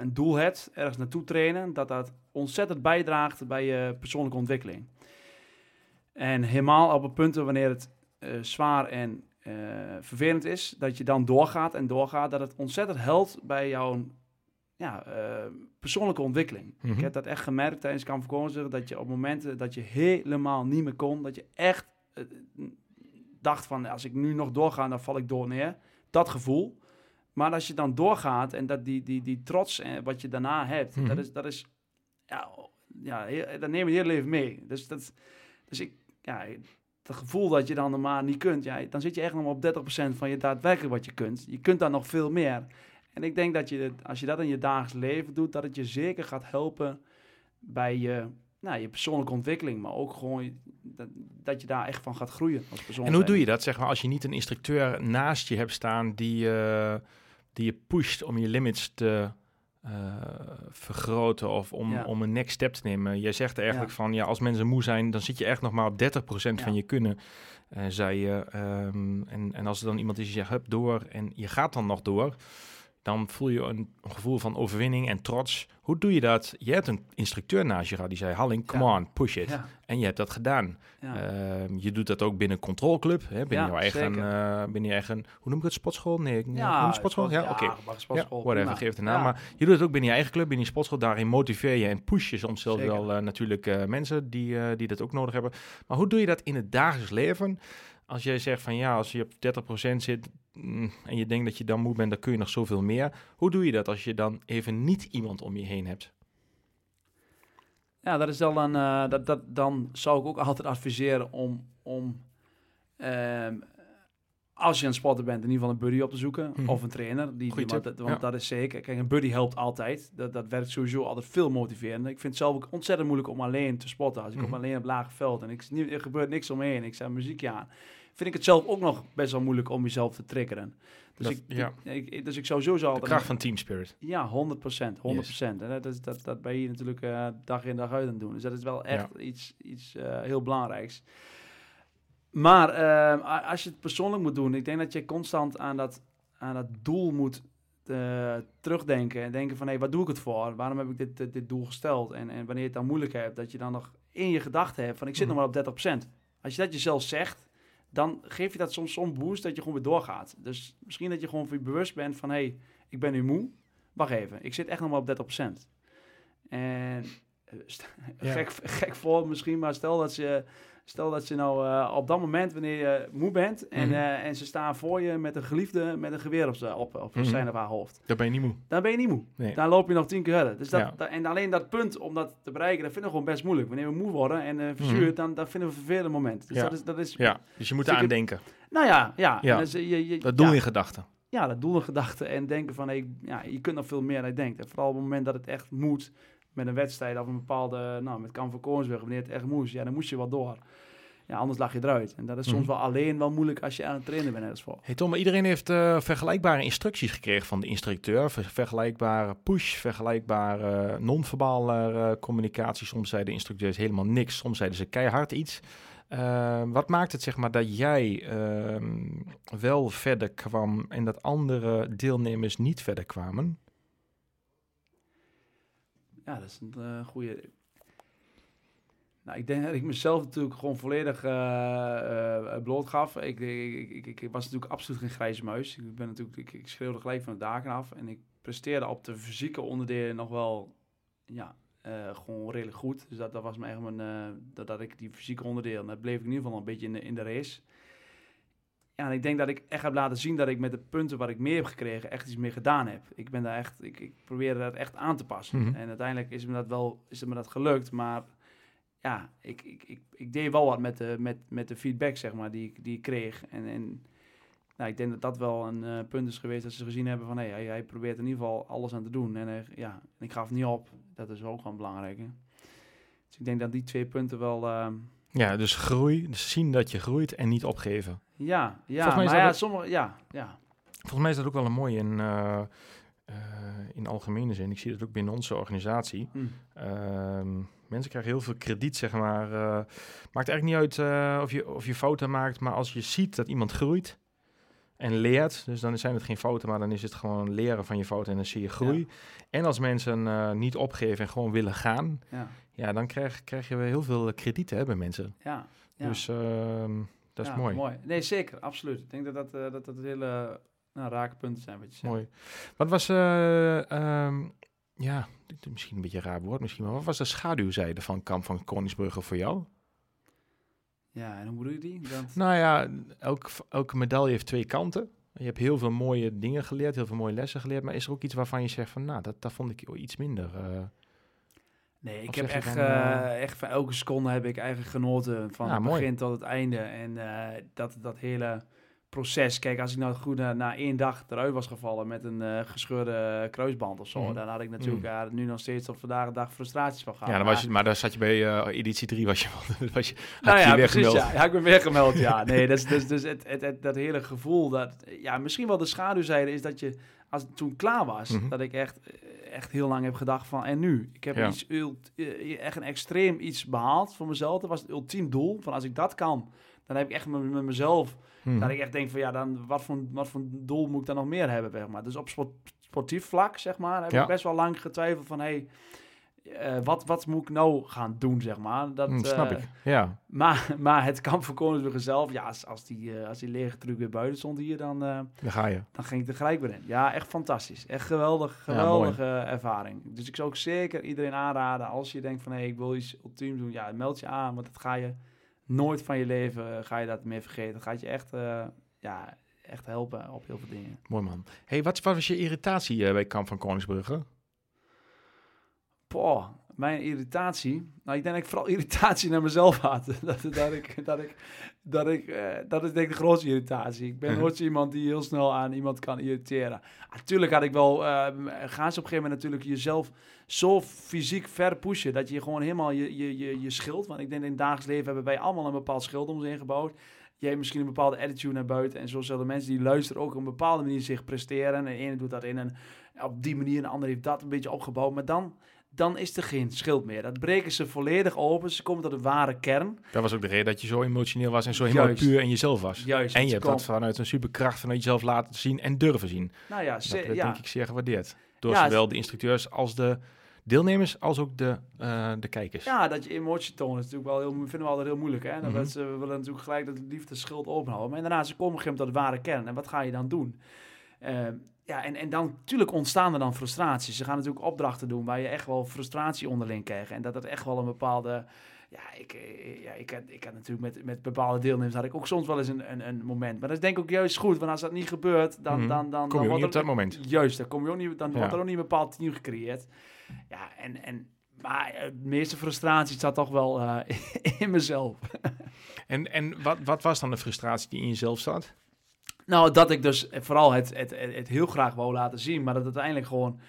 een doel hebt, ergens naartoe trainen, dat dat ontzettend bijdraagt bij je persoonlijke ontwikkeling. En helemaal op het punten wanneer het zwaar en eh, vervelend is, dat je dan doorgaat en doorgaat, dat het ontzettend helpt bij jouw ja, eh, persoonlijke ontwikkeling. Mhm. Ik heb dat echt gemerkt tijdens Kamp dat je op momenten dat je helemaal niet meer kon, dat je echt eh, dacht van, als ik nu nog doorga, dan val ik door neer. Dat gevoel. Maar als je dan doorgaat en dat die, die, die trots en wat je daarna hebt, Mhm. dat is, dat is ja, ja dat neem je heel leven mee. Dus, dat, dus ik, ja, het gevoel dat je dan normaal niet kunt, ja, dan zit je echt nog maar op 30% van je daadwerkelijk wat je kunt. Je kunt dan nog veel meer. En ik denk dat je, als je dat in je dagelijks leven doet, dat het je zeker gaat helpen bij je, nou, je persoonlijke ontwikkeling. Maar ook gewoon dat, dat je daar echt van gaat groeien als persoon. En hoe doe je dat, zeg maar, als je niet een instructeur naast je hebt staan die, eh, die je pusht om je limits te eh, vergroten of om, Ja. om een next step te nemen? Jij zegt eigenlijk Ja. van, ja, als mensen moe zijn, dan zit je echt nog maar op 30% van je kunnen, eh, zei je. Ehm, en, en als er dan iemand is die zegt, hup, door, en je gaat dan nog door, dan voel je een, gevoel van overwinning en trots. Hoe doe je dat? Je hebt een instructeur naast je gehad die zei, Halling, come Ja. on, push it. Ja, En je hebt dat gedaan. ja. Ehm, je doet dat ook binnen controleclub, hè? binnen jouw eigen, eh, binnen je eigen, hoe noem ik het, sportschool? Nee, ik- noem je sportschool? Ja, oké. sportschool, whatever, geef de naam. Maar je doet het ook binnen je eigen club, binnen je sportschool. Daarin motiveer je en push je soms zelfs wel eh, natuurlijk eh, mensen die, die dat ook nodig hebben. Maar hoe doe je dat in het dagelijks leven? Als jij zegt van ja, als je op 30% zit, en je denkt dat je dan moe bent, dan kun je nog zoveel meer. Hoe doe je dat als je dan even niet iemand om je heen hebt? Ja, dat is dan, een, uh, dat, dat, dan zou ik ook altijd adviseren om, om ehm, als je een spotter bent, in ieder geval een buddy op te zoeken. Mhm. Of een trainer. Die, die want, want dat is zeker. Kijk, een buddy helpt altijd. Dat, dat werkt sowieso altijd veel motiverender. Ik vind het zelf ook ontzettend moeilijk om alleen te spotten. Als ik mm op alleen op lage veld en ik, er gebeurt niks omheen. Ik zet muziekje aan. Vind ik het zelf ook nog best wel moeilijk om jezelf te triggeren. Dus, ik, ja. ik, dus ik zou sowieso altijd... De kracht van team spirit. Ja, 100 procent. 100 procent. En dat, is, dat, dat ben je natuurlijk uh, dag in dag uit aan het doen. Dus dat is wel echt iets, iets uh, heel belangrijks. Maar uh, als je het persoonlijk moet doen, ik denk dat je constant aan dat, aan dat doel moet uh, terugdenken. En denken van, hé, hey, wat doe ik het voor? Waarom heb ik dit, dit, doel gesteld? En, en wanneer je het dan moeilijk hebt, dat je dan nog in je gedachten hebt van, ik zit nog maar op 30%. Als je dat jezelf zegt, dan geef je dat soms zo'n boost dat je gewoon weer doorgaat. Dus misschien dat je gewoon voor je bewust bent van, hé, hey, ik ben nu moe. Wacht even, ik zit echt nog maar op 30%. En uh, gek, gek voor misschien, maar stel dat ze Stel dat je nou uh, op dat moment, wanneer je moe bent en, mm uh, en ze staan voor je met een geliefde met een geweer op, op, op mm zijn of haar hoofd. Dan ben je niet moe. Dan ben je niet moe. Nee. Dan loop je nog tien keer verder. Dus dat, ja. dat, en alleen dat punt om dat te bereiken, dat vinden we gewoon best moeilijk. Wanneer we moe worden en uh, verzuurd, mm dan, dan vinden we een vervelend moment. Dus ja. dat is, dat is, ja. Dus je moet eraan denken. Nou ja, ja. ja. Dus, je, je, dat doel in gedachten. Ja, dat doel in gedachten. En denken van, hey, ja, je kunt nog veel meer dan je denkt. En vooral op het moment dat het echt moet, met een wedstrijd of een bepaalde, nou, met Kan van Koonsberg, wanneer het echt moest, ja, dan moest je wat door. Ja, anders lag je eruit. En dat is soms mhm. wel alleen wel moeilijk als je aan het trainen bent. Voor. Hey Tom, iedereen heeft uh, vergelijkbare instructies gekregen van de instructeur. vergelijkbare push, vergelijkbare non-verbale uh, communicatie. Soms zeiden de instructeurs helemaal niks. Soms zeiden ze keihard iets. Uh, wat maakt het zeg maar dat jij ehm, wel verder kwam en dat andere deelnemers niet verder kwamen? Ja, dat is een goede. Nou, ik denk dat ik mezelf natuurlijk gewoon volledig uh, bloot gaf. Ik, ik, ik, ik, was natuurlijk absoluut geen grijze muis. Ik, ben natuurlijk, ik, ik schreeuwde gelijk van de daken af. En ik presteerde op de fysieke onderdelen nog wel ja, gewoon redelijk goed. Dus dat, dat was me echt mijn, dat, dat ik die fysieke onderdelen, dat bleef ik in ieder geval een beetje in de, in de race. Ja, en ik denk dat ik echt heb laten zien dat ik met de punten wat ik meer heb gekregen, echt iets meer gedaan heb. Ik ben daar echt, ik, ik probeerde dat echt aan te passen. Mhm. En uiteindelijk is me dat wel, is het me dat gelukt, maar ja, ik, ik, ik, ik, deed wel wat met de, met, met de feedback, zeg maar, die, die ik kreeg. En, en nou, ik denk dat dat wel een uh, punt is geweest dat ze gezien hebben van... Hey, hij, hij probeert in ieder geval alles aan te doen. En uh, ja, ik gaf niet op. Dat is ook gewoon belangrijk. Hè? Dus ik denk dat die twee punten wel... Uh, ja, dus groei, dus zien dat je groeit en niet opgeven. Ja, ja, maar ja, sommige, ja, ja. Volgens mij is dat ook wel een mooie in, uh, in algemene zin. Ik zie dat ook binnen onze organisatie. Mm. Mensen krijgen heel veel krediet, zeg maar. Uh, maakt eigenlijk niet uit of, je, of je fouten maakt, maar als je ziet dat iemand groeit en leert, dus dan zijn het geen fouten, maar dan is het gewoon leren van je fouten en dan zie je groei. En als mensen uh, niet opgeven en gewoon willen gaan, ja, ja dan krijg, krijg je heel veel krediet hè, bij mensen. Ja, ja. Dus ehm, dat is mooi. mooi. Nee, zeker, absoluut. Ik denk dat dat, dat, dat hele nou, raakpunten punten zijn wat je zegt. Mooi. Wat was um, ja, misschien een beetje een raar woord misschien, maar wat was de schaduwzijde van Kamp van Koningsbrugge voor jou? Ja, en hoe bedoel je die? Dat... Nou ja, elk, elke medaille heeft twee kanten. Je hebt heel veel mooie dingen geleerd, heel veel mooie lessen geleerd, maar is er ook iets waarvan je zegt van, nou, dat, dat vond ik iets minder? Uh, nee, ik heb echt, uh, echt van elke seconde heb ik eigenlijk genoten van het begin tot het einde. En dat, dat hele proces. Kijk, als ik nou goed na, na één dag eruit was gevallen met een uh, gescheurde kruisband of zo, mm. dan had ik natuurlijk mm. nu nog steeds op vandaag de dag frustraties van gehad. Ja, dan was je, maar daar zat je bij uh, editie 3 was je, was je, nou ja, je precies, ja, ja, ik ben weer gemeld, ja. Nee, is dus, dus het, het, het, dat hele gevoel dat, ja, misschien wel de schaduwzijde is dat je, als het toen klaar was, mm -hmm. dat ik echt, echt heel lang heb gedacht van, en nu? Ik heb ja. iets, echt een extreem iets behaald voor mezelf. Dat was het ultiem doel, van als ik dat kan, dan heb ik echt met, met mezelf Hmm. Dat ik echt denk van ja, dan wat voor, wat voor doel moet ik dan nog meer hebben, zeg maar. Dus op sportief vlak, zeg maar, heb ik best wel lang getwijfeld van hey, uh, wat, wat moet ik nou gaan doen, zeg maar. Dat hmm, snap uh, ik, ja. Maar, maar het kamp van Koningsbrugge zelf, ja, als, als die, uh, als die lege truc weer buiten stond hier, dan, dan ga je. Dan ging ik er gelijk weer in. Ja, echt fantastisch. Echt geweldig, geweldige ja, ervaring. Dus ik zou ook zeker iedereen aanraden, als je denkt van hé, hey, ik wil iets ultiem doen, ja, meld je aan, want dat ga je nooit van je leven ga je dat meer vergeten. gaat je echt, ja, echt helpen op heel veel dingen. Mooi man. Hey, wat, wat was je irritatie bij Kamp van Koningsbrugge? Poh, mijn irritatie. Nou, ik denk dat ik vooral irritatie naar mezelf had. dat, dat ik, dat ik, dat ik, uh, dat is denk ik de grootste irritatie. Ik ben mhm. nooit iemand die heel snel aan iemand kan irriteren. Natuurlijk had ik wel, uh, gaan ze op een gegeven moment natuurlijk jezelf zo fysiek ver pushen dat je gewoon helemaal je, je, je, je schild. Want ik denk in het dagelijks leven hebben wij allemaal een bepaald schild om zich heen gebouwd. Jij hebt misschien een bepaalde attitude naar buiten. En zo zullen mensen die luisteren ook op een bepaalde manier zich presteren. En de ene doet dat in een, op die manier, en de andere heeft dat een beetje opgebouwd. Maar dan dan is er geen schild meer. Dat breken ze volledig open. Ze komen tot de ware kern. Dat was ook de reden dat je zo emotioneel was en zo helemaal puur in jezelf was. Juist. En je hebt dat vanuit een superkracht vanuit jezelf laten zien en durven zien. Nou ja, dat werd denk ik zeer gewaardeerd. Door zowel de instructeurs als de deelnemers als ook de, uh, de kijkers. Ja, dat je emotie toont is natuurlijk wel heel, vinden we altijd heel moeilijk. Hè? Dat mm we willen natuurlijk gelijk dat de liefde schild openhouden. Maar daarna ze komen op tot de ware kern. En wat ga je dan doen? Uh, ja, en, en dan natuurlijk ontstaan er dan frustraties. Ze gaan natuurlijk opdrachten doen waar je echt wel frustratie onderling krijgt. En dat het echt wel een bepaalde. Ja, ik, eh, ja, ik, had, ik had natuurlijk met, met bepaalde deelnemers had ik ook soms wel eens een, een, een moment. Maar dat is denk ik ook juist goed, want als dat niet gebeurt, dan... Mm dan, dan kom je dan niet op dat moment. Juist, dan, kom je ook niet, dan wordt er ook niet een bepaald team gecreëerd. Ja, en, en, maar de meeste frustratie zat toch wel uh, in mezelf. en en wat, wat was dan de frustratie die in jezelf zat? Nou, dat ik dus vooral het, het, het, heel graag wou laten zien, maar dat het uiteindelijk gewoon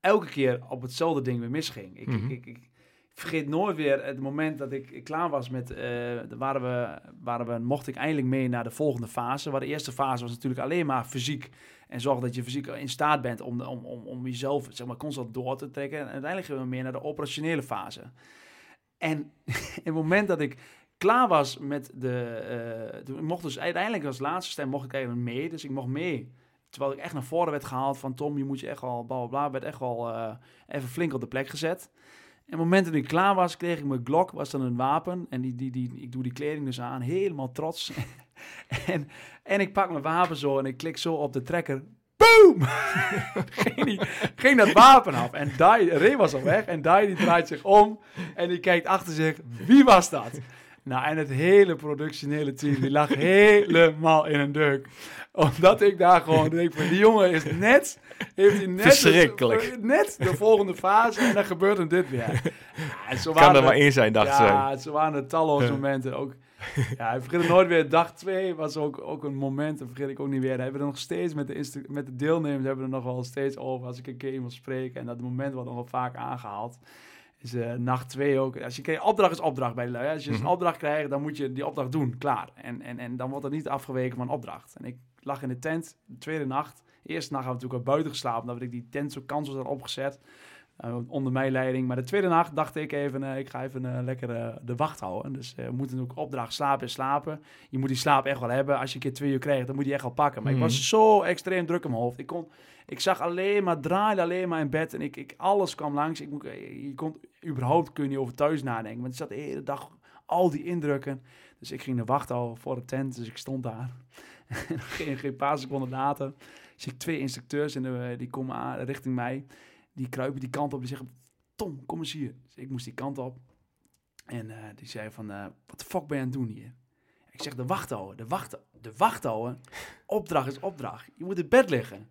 elke keer op hetzelfde ding weer misging. Ik, mm ik, ik, vergeet nooit weer het moment dat ik klaar was met, uh, waren we, waren we, mocht ik eindelijk mee naar de volgende fase. Waar de eerste fase was natuurlijk alleen maar fysiek. En zorg dat je fysiek in staat bent om, om, om, om jezelf zeg maar, constant door te trekken. En uiteindelijk gaan we meer naar de operationele fase. En het moment dat ik klaar was met de... Toen mocht dus uiteindelijk als laatste stem mocht ik eigenlijk mee. Dus ik mocht mee. Terwijl ik echt naar voren werd gehaald van... Tom, je moet je echt al... Bla, bla, werd echt wel uh, even flink op de plek gezet. En op het moment dat ik klaar was, kreeg ik mijn Glock. Was dan een wapen. En die, die, die, ik doe die kleding dus aan. Helemaal trots. en, en ik pak mijn wapen zo en ik klik zo op de trekker. Boom! ging dat wapen af. En Dai, Ray was al weg. En Dai die draait zich om. En die kijkt achter zich. Wie was dat? Nou, en het hele productionele team, die lag helemaal in een deuk. Omdat ik daar gewoon denk van, die jongen is net, heeft hij net, Verschrikkelijk. net de volgende fase en dan gebeurt er dit weer. Ja, zo kan er maar één zijn, dacht ze. Ja, zo waren er talloze momenten. Ook, ja, ik vergeet het nooit weer. Dag twee was ook, ook een moment, dat vergeet ik ook niet weer. Hebben we er nog steeds met de, met de deelnemers, hebben we er nog wel steeds over als ik een keer iemand spreek. En dat moment wordt nog wel vaak aangehaald is uh, nacht twee ook. Als je opdracht is opdracht bij de lui. Als je mm een opdracht krijgt, dan moet je die opdracht doen. Klaar. En, en, en dan wordt er niet afgeweken van opdracht. En ik lag in de tent, de tweede nacht. De eerste nacht hebben we natuurlijk al buiten geslapen. Dat ik die tent zo kansloos had opgezet. Uh, onder mijn leiding. Maar de tweede nacht dacht ik even, uh, ik ga even lekker de wacht houden. Dus we moeten ook opdracht slapen en slapen. Je moet die slaap echt wel hebben. Als je een keer twee uur krijgt, dan moet je echt wel pakken. Maar ik was mhm. zo extreem druk in mijn hoofd. Ik kon ik zag alleen maar, draaide alleen maar in bed. En ik, ik, alles kwam langs. Ik, je kon, überhaupt kun je niet over thuis nadenken. Want ik zat de hele dag al die indrukken. Dus ik ging de wacht al voor de tent. Dus ik stond daar. en geen, geen paar seconden later zie ik twee instructeurs in de, die komen aan, richting mij. Die kruipen die kant op. Die zeggen, Tom, kom eens hier. Dus ik moest die kant op. En uh, die zei van, uh, wat de fuck ben je aan het doen hier? Ik zeg, de wacht houden, de wacht, de wacht. Opdracht is opdracht. Je moet in bed liggen.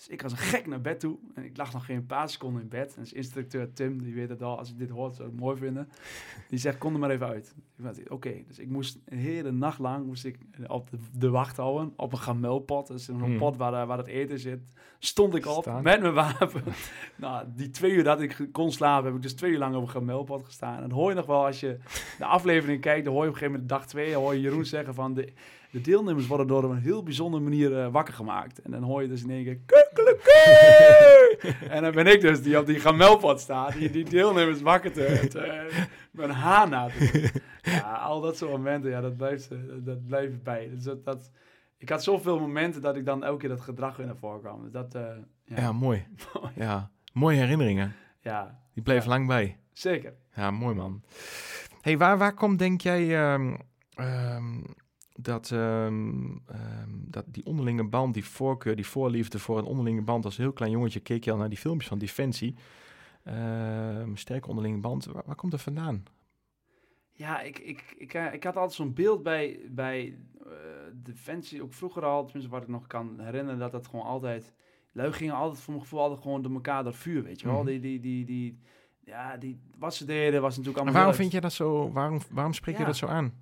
Dus ik was een gek naar bed toe. En ik lag nog geen paar seconden in bed. En dus instructeur Tim, die weet het al, als ik dit hoort, zou het mooi vinden. Die zegt, kom er maar even uit. Oké, dus ik moest een hele nacht lang moest ik op de, wacht houden. Op een gamelpot. Dus een hmm. pot waar, waar het eten zit. Stond ik op met mijn wapen. nou, die twee uur dat ik kon slapen, heb ik dus twee uur lang op een gamelpot gestaan. En dan hoor je nog wel, als je de aflevering kijkt, dan hoor je op een gegeven moment dag twee, hoor je Jeroen zeggen van... De, de deelnemers worden door een heel bijzondere manier uh, wakker gemaakt. En dan hoor je dus in één keer... en dan ben ik dus die op die gamelpad staat, die, die deelnemers wakker te, te mijn haan na Ja, al dat soort momenten, ja, dat blijft, uh, dat blijft bij. Dus dat, dat, ik had zoveel momenten dat ik dan elke keer dat gedrag weer naar voren kwam. Dus dat, uh, ja. ja. mooi. ja, mooie herinneringen. Ja. Die bleef lang bij. Zeker. Ja, mooi man. hey, waar, waar komt denk jij... Um, dat, um, um, dat die onderlinge band, die voorkeur, die voorliefde voor een onderlinge band. Als heel klein jongetje keek je al naar die filmpjes van Defensie. Um, sterke onderlinge band. Waar, komt dat vandaan? Ja, ik, ik, ik, eh, ik had altijd zo'n beeld bij, bij uh, defensie, ook vroeger al, tenminste wat ik nog kan herinneren, dat dat gewoon altijd... Lui gingen altijd voor mijn gevoel altijd gewoon door elkaar door vuur, weet je wel. Mhm. Die, die, die, die, ja, die, wat ze deden was natuurlijk allemaal... waarom vind je dat zo, waarom, waarom spreek je dat zo aan?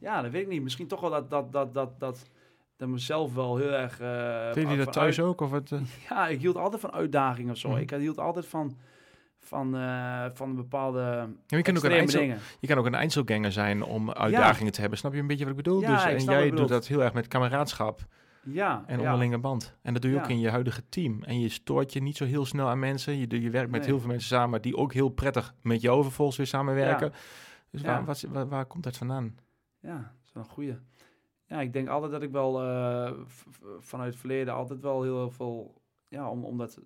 Ja, dat weet ik niet. Misschien toch wel dat, dat, dat, dat, dat, dat mezelf wel heel erg... eh, Deed je dat thuis uit- ook? Of wat, eh? Ja, ik hield altijd van uitdagingen of zo. Mhm. Ik hield altijd van, van, eh, van een bepaalde Ja, je, kan ook een dingen. je kan ook een Einzelganger zijn om uitdagingen te hebben. Snap je een beetje wat ik bedoel? Ja, dus, ik en jij doet dat heel erg met kameraadschap Ja, en onderlinge band. En dat doe je ook in je huidige team. En je stoort je niet zo heel snel aan mensen. Je, je werkt met Nee. heel veel mensen samen die ook heel prettig met jou vervolgens weer samenwerken. Dus waar, wat, waar, waar komt dat vandaan? Ja, dat is wel een goeie. Ja, ik denk altijd dat ik wel eh, vanuit het verleden altijd wel heel veel... Ja, om, omdat,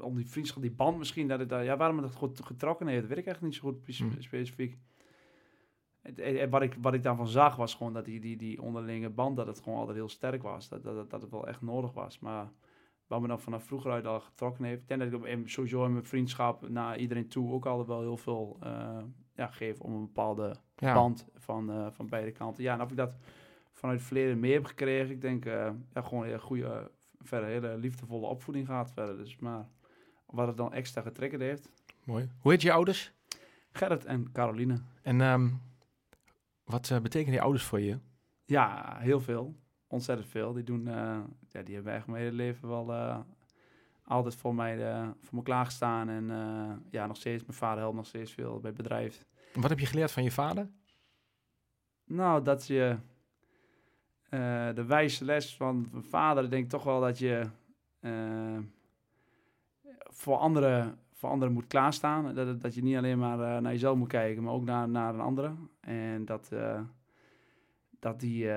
om die vriendschap, die band misschien, dat het daar... Ja, waarom het dat goed getrokken heeft, dat weet ik echt niet zo goed Hmm. specifiek. Het, het- wat, ik, wat ik daarvan zag was gewoon dat die, die, die onderlinge band, dat het gewoon altijd heel sterk was. Dat, dat, dat, dat het wel echt nodig was. Maar wat me dan vanaf vroeger uit al getrokken heeft. Ik denk dat ik sowieso in mijn vriendschap naar iedereen toe ook altijd wel heel veel eh, ja, geef om een bepaalde Ja. band van, eh, van beide kanten. Ja, en of ik dat vanuit het verleden meer heb gekregen, ik denk eh, ja, gewoon een goede, verder hele liefdevolle opvoeding gaat verder. Dus maar wat het dan extra getriggerd heeft. Mooi. Hoe heet je ouders? Gerrit en Caroline. En ehm, wat eh, betekenen die ouders voor je? Ja, heel veel. Ontzettend veel. Die doen, ja, die hebben echt mijn hele leven wel altijd voor mij, voor me klaargestaan. En eh, ja, nog steeds, mijn vader helpt nog steeds veel bij het bedrijf. Wat heb je geleerd van je vader? Nou, dat je eh, de wijze les van mijn vader, ik denk toch wel dat je eh, voor, anderen, voor anderen moet klaarstaan. Dat, dat je niet alleen maar naar jezelf moet kijken, maar ook naar, naar een andere. En dat, dat die,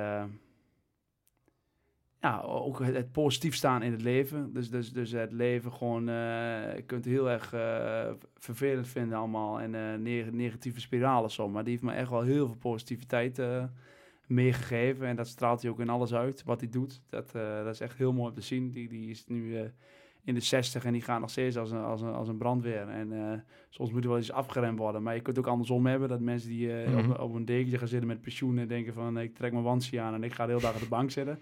ja, ook het, het positief staan in het leven. Dus, dus, dus het leven gewoon, eh, je kunt het heel erg eh, vervelend vinden allemaal en eh, neg- negatieve spiralen zo. Maar die heeft me echt wel heel veel positiviteit meegegeven. En dat straalt hij ook in alles uit wat hij doet. Dat, dat is echt heel mooi om te zien. Die, die is nu in de 60 en die gaat nog steeds als een, als een, als een brandweer. En soms moet er wel eens afgeremd worden. Maar je kunt ook andersom hebben dat mensen die Mhm. op, op een dekentje gaan zitten met pensioen en denken van ik trek mijn wandje aan en ik ga de hele dag op de bank zitten.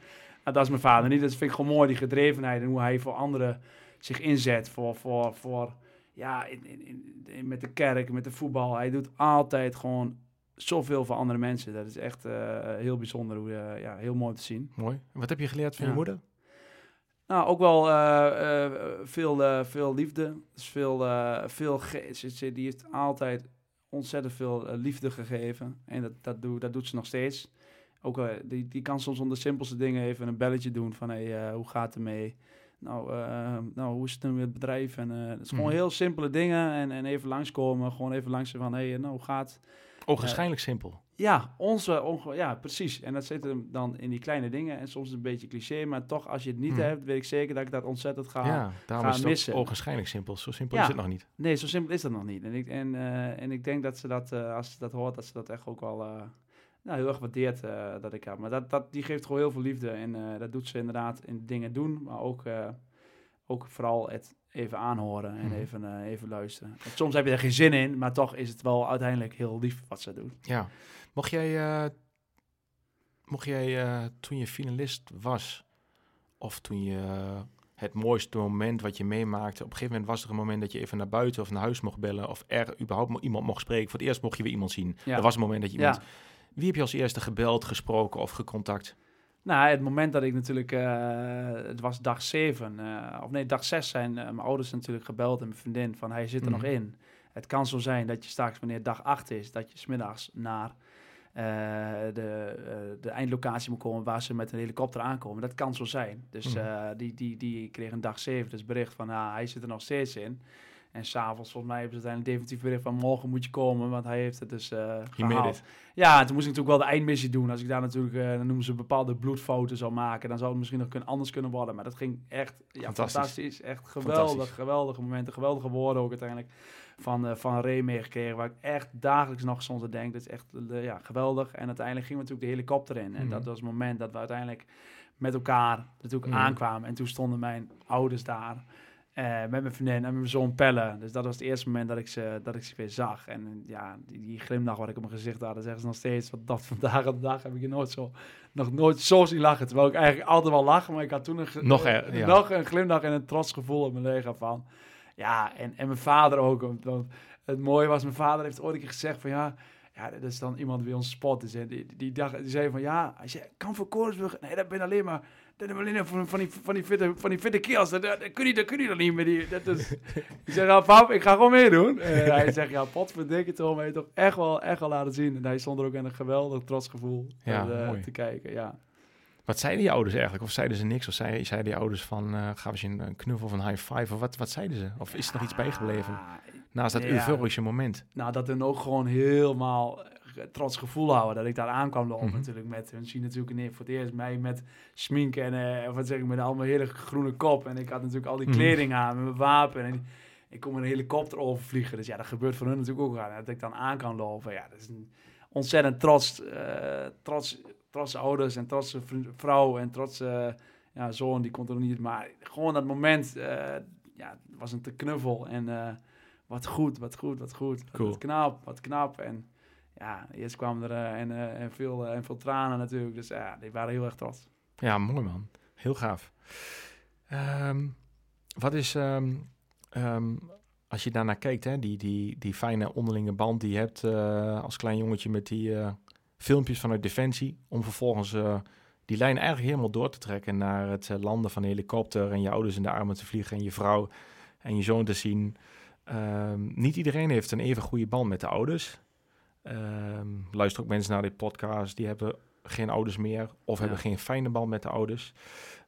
Nou, dat is mijn vader niet. Dat vind ik gewoon mooi, die gedrevenheid en hoe hij voor anderen zich inzet. Voor, voor, voor ja, in, in, in- met de kerk, met de voetbal. Hij doet altijd gewoon zoveel voor andere mensen. Dat is echt eh, heel bijzonder, hoe, eh, ja, heel mooi te zien. Mooi. En wat heb je geleerd van Ja. je moeder? Nou, ook wel eh, veel, veel liefde. Dus veel, veel die heeft altijd ontzettend veel liefde gegeven. En dat, dat, doe, dat doet ze nog steeds. Ook, eh, die, die kan soms om de simpelste dingen even een belletje doen van hey, eh, hoe gaat het ermee? Nou, eh, nou, hoe is het nu met het bedrijf? En het is gewoon Mhm. heel simpele dingen. En, en even langskomen. Gewoon even langs van hey, nou, hoe gaat het? Ogenschijnlijk simpel. Ja, onze, onge- ja, precies. En dat zit hem dan in die kleine dingen. En soms een beetje cliché, maar toch, als je het niet Hmm. hebt, weet ik zeker dat ik dat ontzettend ga. ja, daarom ga is het missen. ogenschijnlijk simpel. Zo simpel Ja. is het nog niet. Nee, zo simpel is dat nog niet. En ik, en, en ik denk dat ze dat, als ze dat hoort, dat ze dat echt ook wel nou, heel erg waardeert eh, dat ik heb. Maar dat, dat, die geeft gewoon heel veel liefde. En eh, dat doet ze inderdaad in dingen doen, maar ook, eh, ook vooral het even aanhoren en Mhm. even, even luisteren. Want soms heb je er geen zin in, maar toch is het wel uiteindelijk heel lief wat ze doet. Ja. Mocht jij, mocht jij toen je finalist was, of toen je het mooiste moment wat je meemaakte, op een gegeven moment was er een moment dat je even naar buiten of naar huis mocht bellen, of er überhaupt iemand mocht spreken. Voor het eerst mocht je weer iemand zien. Ja. Er was een moment dat je iemand... Ja. Wie heb je als eerste gebeld, gesproken of gecontact? Nou, het moment dat ik natuurlijk, eh, het was dag 7, eh, of nee, dag 6 zijn eh, mijn ouders natuurlijk gebeld en mijn vriendin van hij zit er Mhm. nog in. Het kan zo zijn dat je straks, wanneer dag 8 is, dat je smiddags naar de, de eindlocatie moet komen waar ze met een helikopter aankomen. Dat kan zo zijn. Dus Mhm. die, die, die kreeg een dag 7 dus bericht van ah, hij zit er nog steeds in. En s'avonds, volgens mij, hebben ze uiteindelijk definitief bericht van morgen moet je komen, want hij heeft het dus made gehaald. Ja, en toen moest ik natuurlijk wel de eindmissie doen. Als ik daar natuurlijk, eh, dan noemen ze bepaalde bloedfoto's zou maken, dan zou het misschien nog kunnen, anders kunnen worden. Maar dat ging echt ja, Fantastisch. fantastisch. Echt geweldig, Fantastisch. geweldige momenten, geweldige woorden ook uiteindelijk van, eh van Ray meegekregen. Waar ik echt dagelijks nog soms aan denk. Dat is echt ja, geweldig. En uiteindelijk gingen we natuurlijk de helikopter in. En Mhm. dat was het moment dat we uiteindelijk met elkaar natuurlijk Mhm. aankwamen. En toen stonden mijn ouders daar. Uh, met mijn vriendin en met mijn zoon Pelle. Dus dat was het eerste moment dat ik ze, dat ik ze weer zag. En ja, die, die glimlach wat ik op mijn gezicht had, dat zeggen ze nog steeds. Want dat vandaag op de dag heb ik je nooit zo, nog nooit zo zien lachen. Terwijl ik eigenlijk altijd wel lach, maar ik had toen een, nog, er, ja. nog een glimlach en een trots gevoel op mijn lichaam van. Ja, en, en mijn vader ook. Want het mooie was, mijn vader heeft ooit een keer gezegd van ja... Ja, dat is dan iemand die ons spot is. En die, die, dag, die zei van ja, als je kan voor Koningsbrug... Nee, dat ben alleen maar dat alleen van, van, die, van, die fitte, van die fitte kills. Dat, dat, kun je, dat kun je dan niet meer. Die, dat is, ik zeg, ja, pap, ik ga gewoon meedoen. En hij zegt, ja, pot verdikke Tom, hij toch echt wel, echt wel laten zien. En hij stond er ook in een geweldig trots gevoel ja, uh, te kijken, ja. Wat zeiden die ouders eigenlijk? Of zeiden ze niks? Of zeiden, zeiden die ouders van, uh, gaan we een knuffel of een high five? Of wat, wat zeiden ze? Of is er nog iets bijgebleven? Naast dat ja, euforische moment. Nou, dat hun ook gewoon helemaal trots gevoel houden dat ik daar aan kwam lopen. Mhm. Natuurlijk met hun zien natuurlijk nee, voor het eerst mij met smink en uh, wat zeg ik met allemaal hele groene kop. En ik had natuurlijk al die mhm. kleding aan met mijn wapen. En ik kom een helikopter overvliegen. Dus ja, dat gebeurt voor hun natuurlijk ook aan. Dat ik dan aan kan lopen. Ja, dat is een ontzettend trots, uh, trots, trotse ouders en trotse vrouw en trotse ja, zoon. Die komt er nog niet. Maar gewoon dat moment, ja, was een te knuffel. En wat goed, wat goed, wat goed. Cool. Wat knap, wat knap. En ja, eerst kwam er uh, en, uh, en, veel, uh, en veel tranen natuurlijk. Dus ja, die waren heel erg trots. Ja, mooi man. Heel gaaf. Um, wat is, um, um, als je daarnaar kijkt, hè, die, die, die fijne onderlinge band die je hebt als klein jongetje met die filmpjes vanuit Defensie, om vervolgens die lijn eigenlijk helemaal door te trekken naar het landen van de helikopter en je ouders in de armen te vliegen en je vrouw en je zoon te zien. niet iedereen heeft een even goede band met de ouders. Um, luister ook mensen naar dit podcast, die hebben geen ouders meer of hebben geen fijne band met de ouders.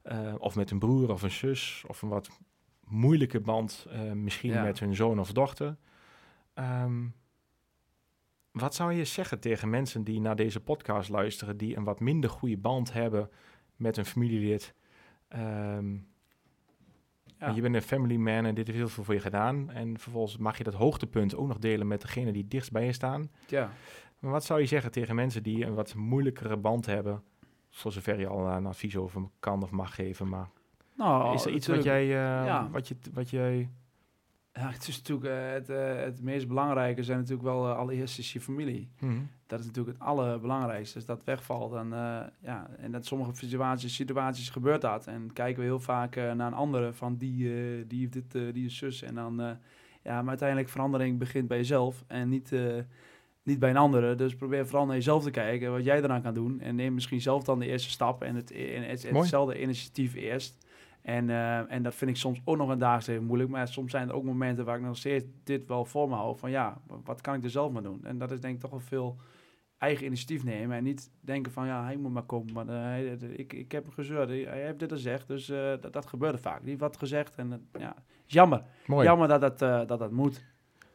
Uh, of met een broer of een zus of een wat moeilijke band uh, misschien met hun zoon of dochter. Um, wat zou je zeggen tegen mensen die naar deze podcast luisteren, die een wat minder goede band hebben met een familielid? Um, je bent een family man en dit heeft heel veel voor je gedaan. En vervolgens mag je dat hoogtepunt ook nog delen met degene die dichtst bij je staan. Ja. Maar wat zou je zeggen tegen mensen die een wat moeilijkere band hebben? Voor zover je al een advies over kan of mag geven. Maar nou, is er iets wat jij, uh, wat, je, wat jij ja, het is natuurlijk uh, het, uh, het meest belangrijke zijn natuurlijk wel uh, allereerst is je familie. Mm Dat is natuurlijk het allerbelangrijkste. Als dat wegvalt, dan ja, en dat sommige situaties, situaties gebeurt dat. En kijken we heel vaak naar een andere van die, die heeft dit, die is zus. En dan, ja, maar uiteindelijk verandering begint bij jezelf en niet, niet bij een andere. Dus probeer vooral naar jezelf te kijken, wat jij eraan kan doen. En neem misschien zelf dan de eerste stap en het, en het, hetzelfde initiatief eerst. En, uh, en dat vind ik soms ook nog een dagelijks even moeilijk. Maar soms zijn er ook momenten waar ik nog steeds dit wel voor me hou. Van ja, wat kan ik er zelf maar doen? En dat is denk ik toch wel veel eigen initiatief nemen. En niet denken van ja, hij moet maar komen. Maar uh, ik, ik heb gezeurd, hij heeft dit gezegd. Dus uh, dat, dat gebeurde vaak. Die wat gezegd en ja, jammer. Mooi. Jammer dat dat, dat dat moet.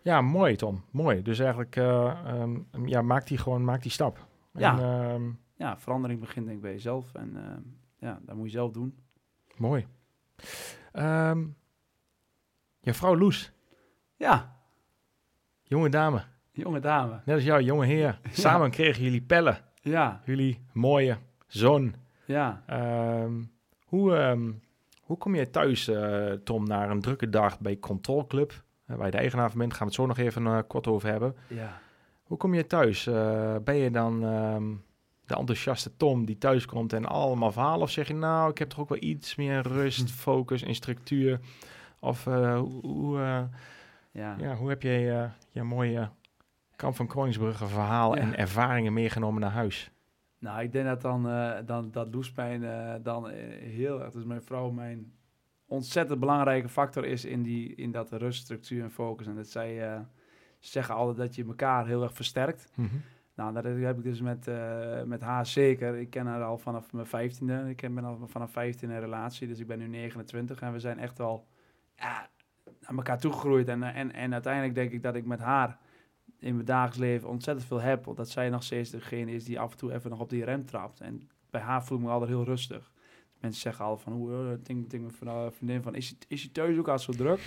Ja, mooi Tom. Mooi. Dus eigenlijk um, ja, maak die gewoon, maak die stap. Ja, en, um, ja verandering begint denk ik bij jezelf. En ja, dat moet je zelf doen. Mooi. Um, je vrouw Loes. Ja. Jonge dame. Jonge dame. Net als jou, jonge heer. Samen kregen jullie pellen. Ja. Jullie mooie zoon. Ja. Um, hoe, um, hoe kom je thuis, uh, Tom, naar een drukke dag bij Control Club? Uh, waar je de eigenaar van bent, gaan we het zo nog even uh, kort over hebben. Ja. Hoe kom je thuis? ben je dan de enthousiaste Tom die thuis komt en allemaal verhalen? Of zeg je nou, ik heb toch ook wel iets meer rust, hm. focus en structuur? Of uh, hoe, uh, ja. ja. hoe heb je uh, je mooie Kamp van Koningsbrugge verhaal en ervaringen meegenomen naar huis? Nou, ik denk dat dan, dan dat Loespijn dan heel erg, dus mijn vrouw mijn ontzettend belangrijke factor is in, die, in dat rust, structuur en focus. En dat zij zeggen altijd dat je elkaar heel erg versterkt. Mm -hmm. Nou, dat heb ik dus met, uh, met haar zeker. Ik ken haar al vanaf mijn vijftiende. Ik ben al vanaf 15 een relatie, dus ik ben nu 29. En we zijn echt wel ja, naar elkaar toegegroeid. En, en, en uiteindelijk denk ik dat ik met haar in mijn dagelijks leven ontzettend veel heb. Dat zij nog steeds degene is die af en toe even nog op die rem trapt. En bij haar voel ik me altijd heel rustig. Mensen zeggen al van, hoe, uh, denk, denk mijn vriendin van, is is hij thuis ook al zo druk?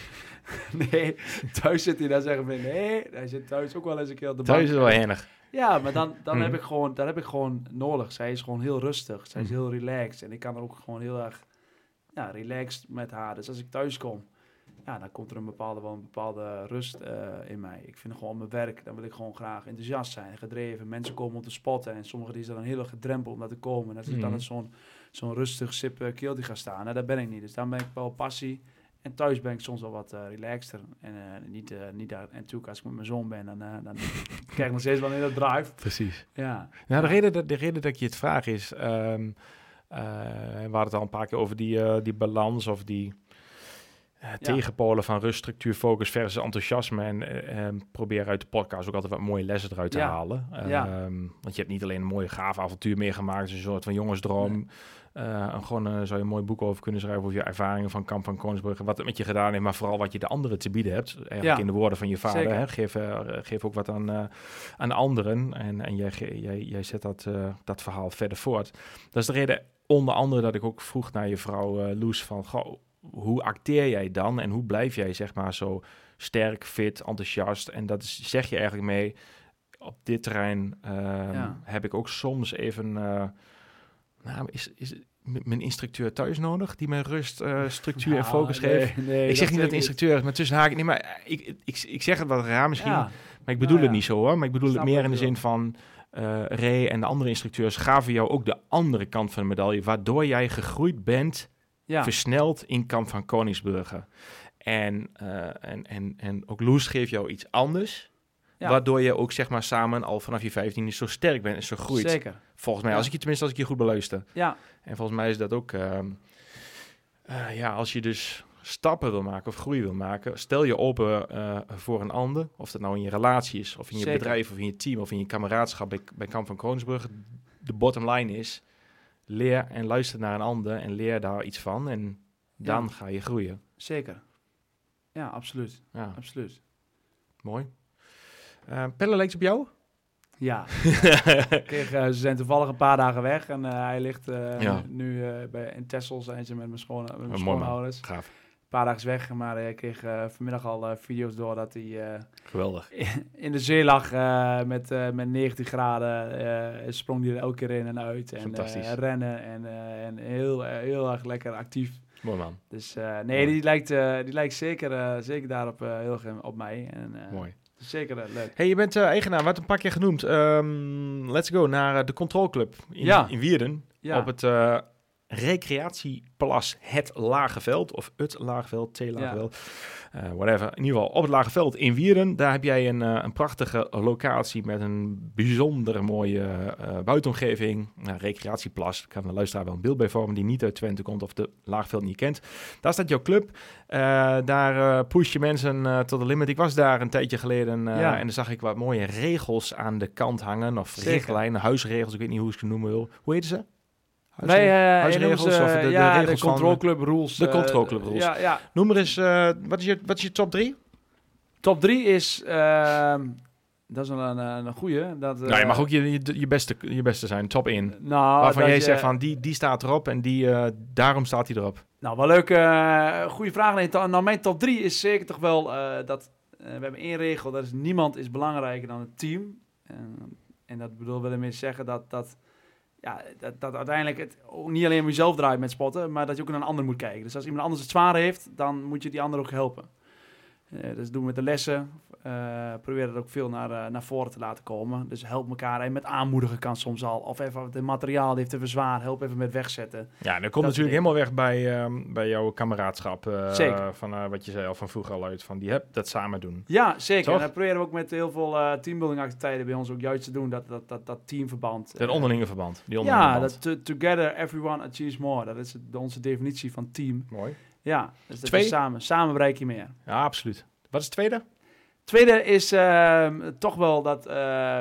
nee, thuis zit hij dan zeggen van, nee, hij zit thuis ook wel eens een keer op de bank. Thuis is wel enig. Ja, maar dan, dan heb mhm. ik gewoon, dat heb ik gewoon nodig. Zij is gewoon heel rustig. Zij is mhm. heel relaxed. En ik kan er ook gewoon heel erg ja, relaxed met haar. Dus als ik thuis kom, ja, dan komt er een bepaalde, wel een bepaalde rust in mij. Ik vind gewoon mijn werk, dan wil ik gewoon graag enthousiast zijn, gedreven. Mensen komen om te spotten en sommigen die zijn dan heel erg gedrempeld om daar te komen. Dat is dan mhm. zo'n zo'n rustig sip uh, keeltje gaan staan. Nou, daar ben ik niet. Dus dan ben ik wel passie. En thuis ben ik soms wel wat uh, relaxter. En uh, niet, uh, niet daar. En natuurlijk, als ik met mijn zoon ben, dan, dan krijg ik nog steeds wel in dat drive. Precies. Ja. Nou, de, reden, dat, de reden dat ik je het vraag is. Um, we hadden het al een paar keer over die, die balans of die. tegenpolen van rust, structuur, focus versus enthousiasme. En ehm, probeer uit de podcast ook altijd wat mooie lessen eruit te halen. Um, want je hebt niet alleen een mooie gaaf avontuur meegemaakt, dus een soort van jongensdroom. Uh, gewoon uh, zou je een mooi boek over kunnen schrijven over je ervaringen van Kamp van Koningsbrugge, wat het met je gedaan heeft, maar vooral wat je de anderen te bieden hebt. Eigenlijk in de woorden van je vader. Hè? Geef, uh, geef ook wat aan, aan anderen en, en jij, jij, jij zet dat, dat verhaal verder voort. Dat is de reden onder andere dat ik ook vroeg naar je vrouw Loes van, goh, hoe acteer jij dan en hoe blijf jij zeg maar zo sterk, fit, enthousiast? En dat is, zeg je eigenlijk mee, op dit terrein ehm, heb ik ook soms even nou, is, is mijn instructeur thuis nodig die mij rust, uh, structuur en focus geeft? ik zeg niet dat de instructeur is, maar tussen haken niet. Maar ik, ik, ik zeg het wat raar misschien, maar ik bedoel het niet zo hoor. Maar ik bedoel het meer in de zin van uh, Ray en de andere instructeurs gaven jou ook de andere kant van de medaille, waardoor jij gegroeid bent, versneld in kamp van Koningsburger. En, uh, en, en, en ook Loes geeft jou iets anders. Waardoor je ook zeg maar samen al vanaf je 15 zo sterk bent en zo groeit. Zeker. Volgens mij, als ik je tenminste als ik je goed beluister. Ja. En volgens mij is dat ook, uh, uh, ja, als je dus stappen wil maken of groei wil maken, stel je open uh, voor een ander. Of dat nou in je relatie is, of in je bedrijf, of in je team, of in je kameraadschap bij, bij Kamp van Kroonsburg. De bottom line is, leer en luister naar een ander en leer daar iets van. En dan ga je groeien. Zeker. Ja, absoluut. Ja. Absoluut. Mooi. Uh, Pelle, leek op jou? Ja. Kreeg, uh, ze zijn toevallig een paar dagen weg en uh, hij ligt ja. nu bij, in Texel zijn ze met mijn, schoon, met mijn schoonouders. Gaaf. Een paar dagen weg, maar ik kreeg vanmiddag al video's door dat hij... Geweldig. In, de zee lag met, met 19 graden. sprong hij er elke keer in en uit. En rennen en, en heel, heel erg lekker actief. Mooi man. Dus nee, die lijkt, die lijkt zeker, zeker daarop heel erg op mij. En, Mooi. Zeker uh, leuk. Hey, je bent uh, eigenaar, wat een paar keer genoemd. Um, let's go naar uh, de Control Club in, ja. in Wierden. Ja. Op het recreatieplas Het Lageveld. Of Het Lageveld, T Lageveld. Ja. Uh, whatever. In ieder geval op het Lageveld in Wierden. Daar heb jij een, uh, een prachtige locatie met een bijzonder mooie uh, buitenomgeving. Nou, recreatieplas. Ik kan de luisteraar wel een beeld bij vormen die niet uit Twente komt of de Laagveld niet kent. Daar staat jouw club. daar push je mensen tot de limit. Ik was daar een tijdje geleden ja. en dan zag ik wat mooie regels aan de kant hangen. Of richtlijnen, huisregels. Ik weet niet hoe ik ze noemen wil. Hoe heet ze? Uh, huisregels of de, de, ja, de, control club rules. De control club rules. Ja, ja. Noem maar eens, uh, wat, is je, wat is je top 3? Top 3 is, uh, dat is een, een, een goede. Dat, nou, je mag ook je, je, je, beste, je beste zijn, top 1. Nou, Waarvan jij je, zegt van, die, die staat erop en die, daarom staat hij erop. Nou, wel leuk. goede vraag. Nou, mijn top 3 is zeker toch wel dat, we hebben één regel, dat is niemand is belangrijker dan het team. en dat bedoel wil ik zeggen dat... dat ja, dat, dat uiteindelijk het ook niet alleen om jezelf draait met spotten, maar dat je ook naar een ander moet kijken. Dus als iemand anders het zwaar heeft, dan moet je die ander ook helpen. Uh, dus doen we met de lessen. Uh, probeer dat ook veel naar, uh, naar voren te laten komen. Dus help elkaar. En met aanmoedigen kan soms al. Of even het materiaal heeft even zwaar. Help even met wegzetten. Ja, dat komt natuurlijk helemaal weg bij, um, bij jouw kameraadschap. zeker. Van wat je zei al van vroeger al uit. Van die heb dat samen doen. Ja, zeker. En dat proberen we ook met heel veel teambuilding activiteiten bij ons ook juist te doen. Dat, dat, dat, dat teamverband. Het onderlinge verband. Die onderlinge ja, dat together everyone achieves more. Dat is de, onze definitie van team. Mooi. Ja, dus dat Twee. samen. Samen bereik je meer. Ja, absoluut. Wat is het tweede? Tweede is uh, toch wel dat... Uh,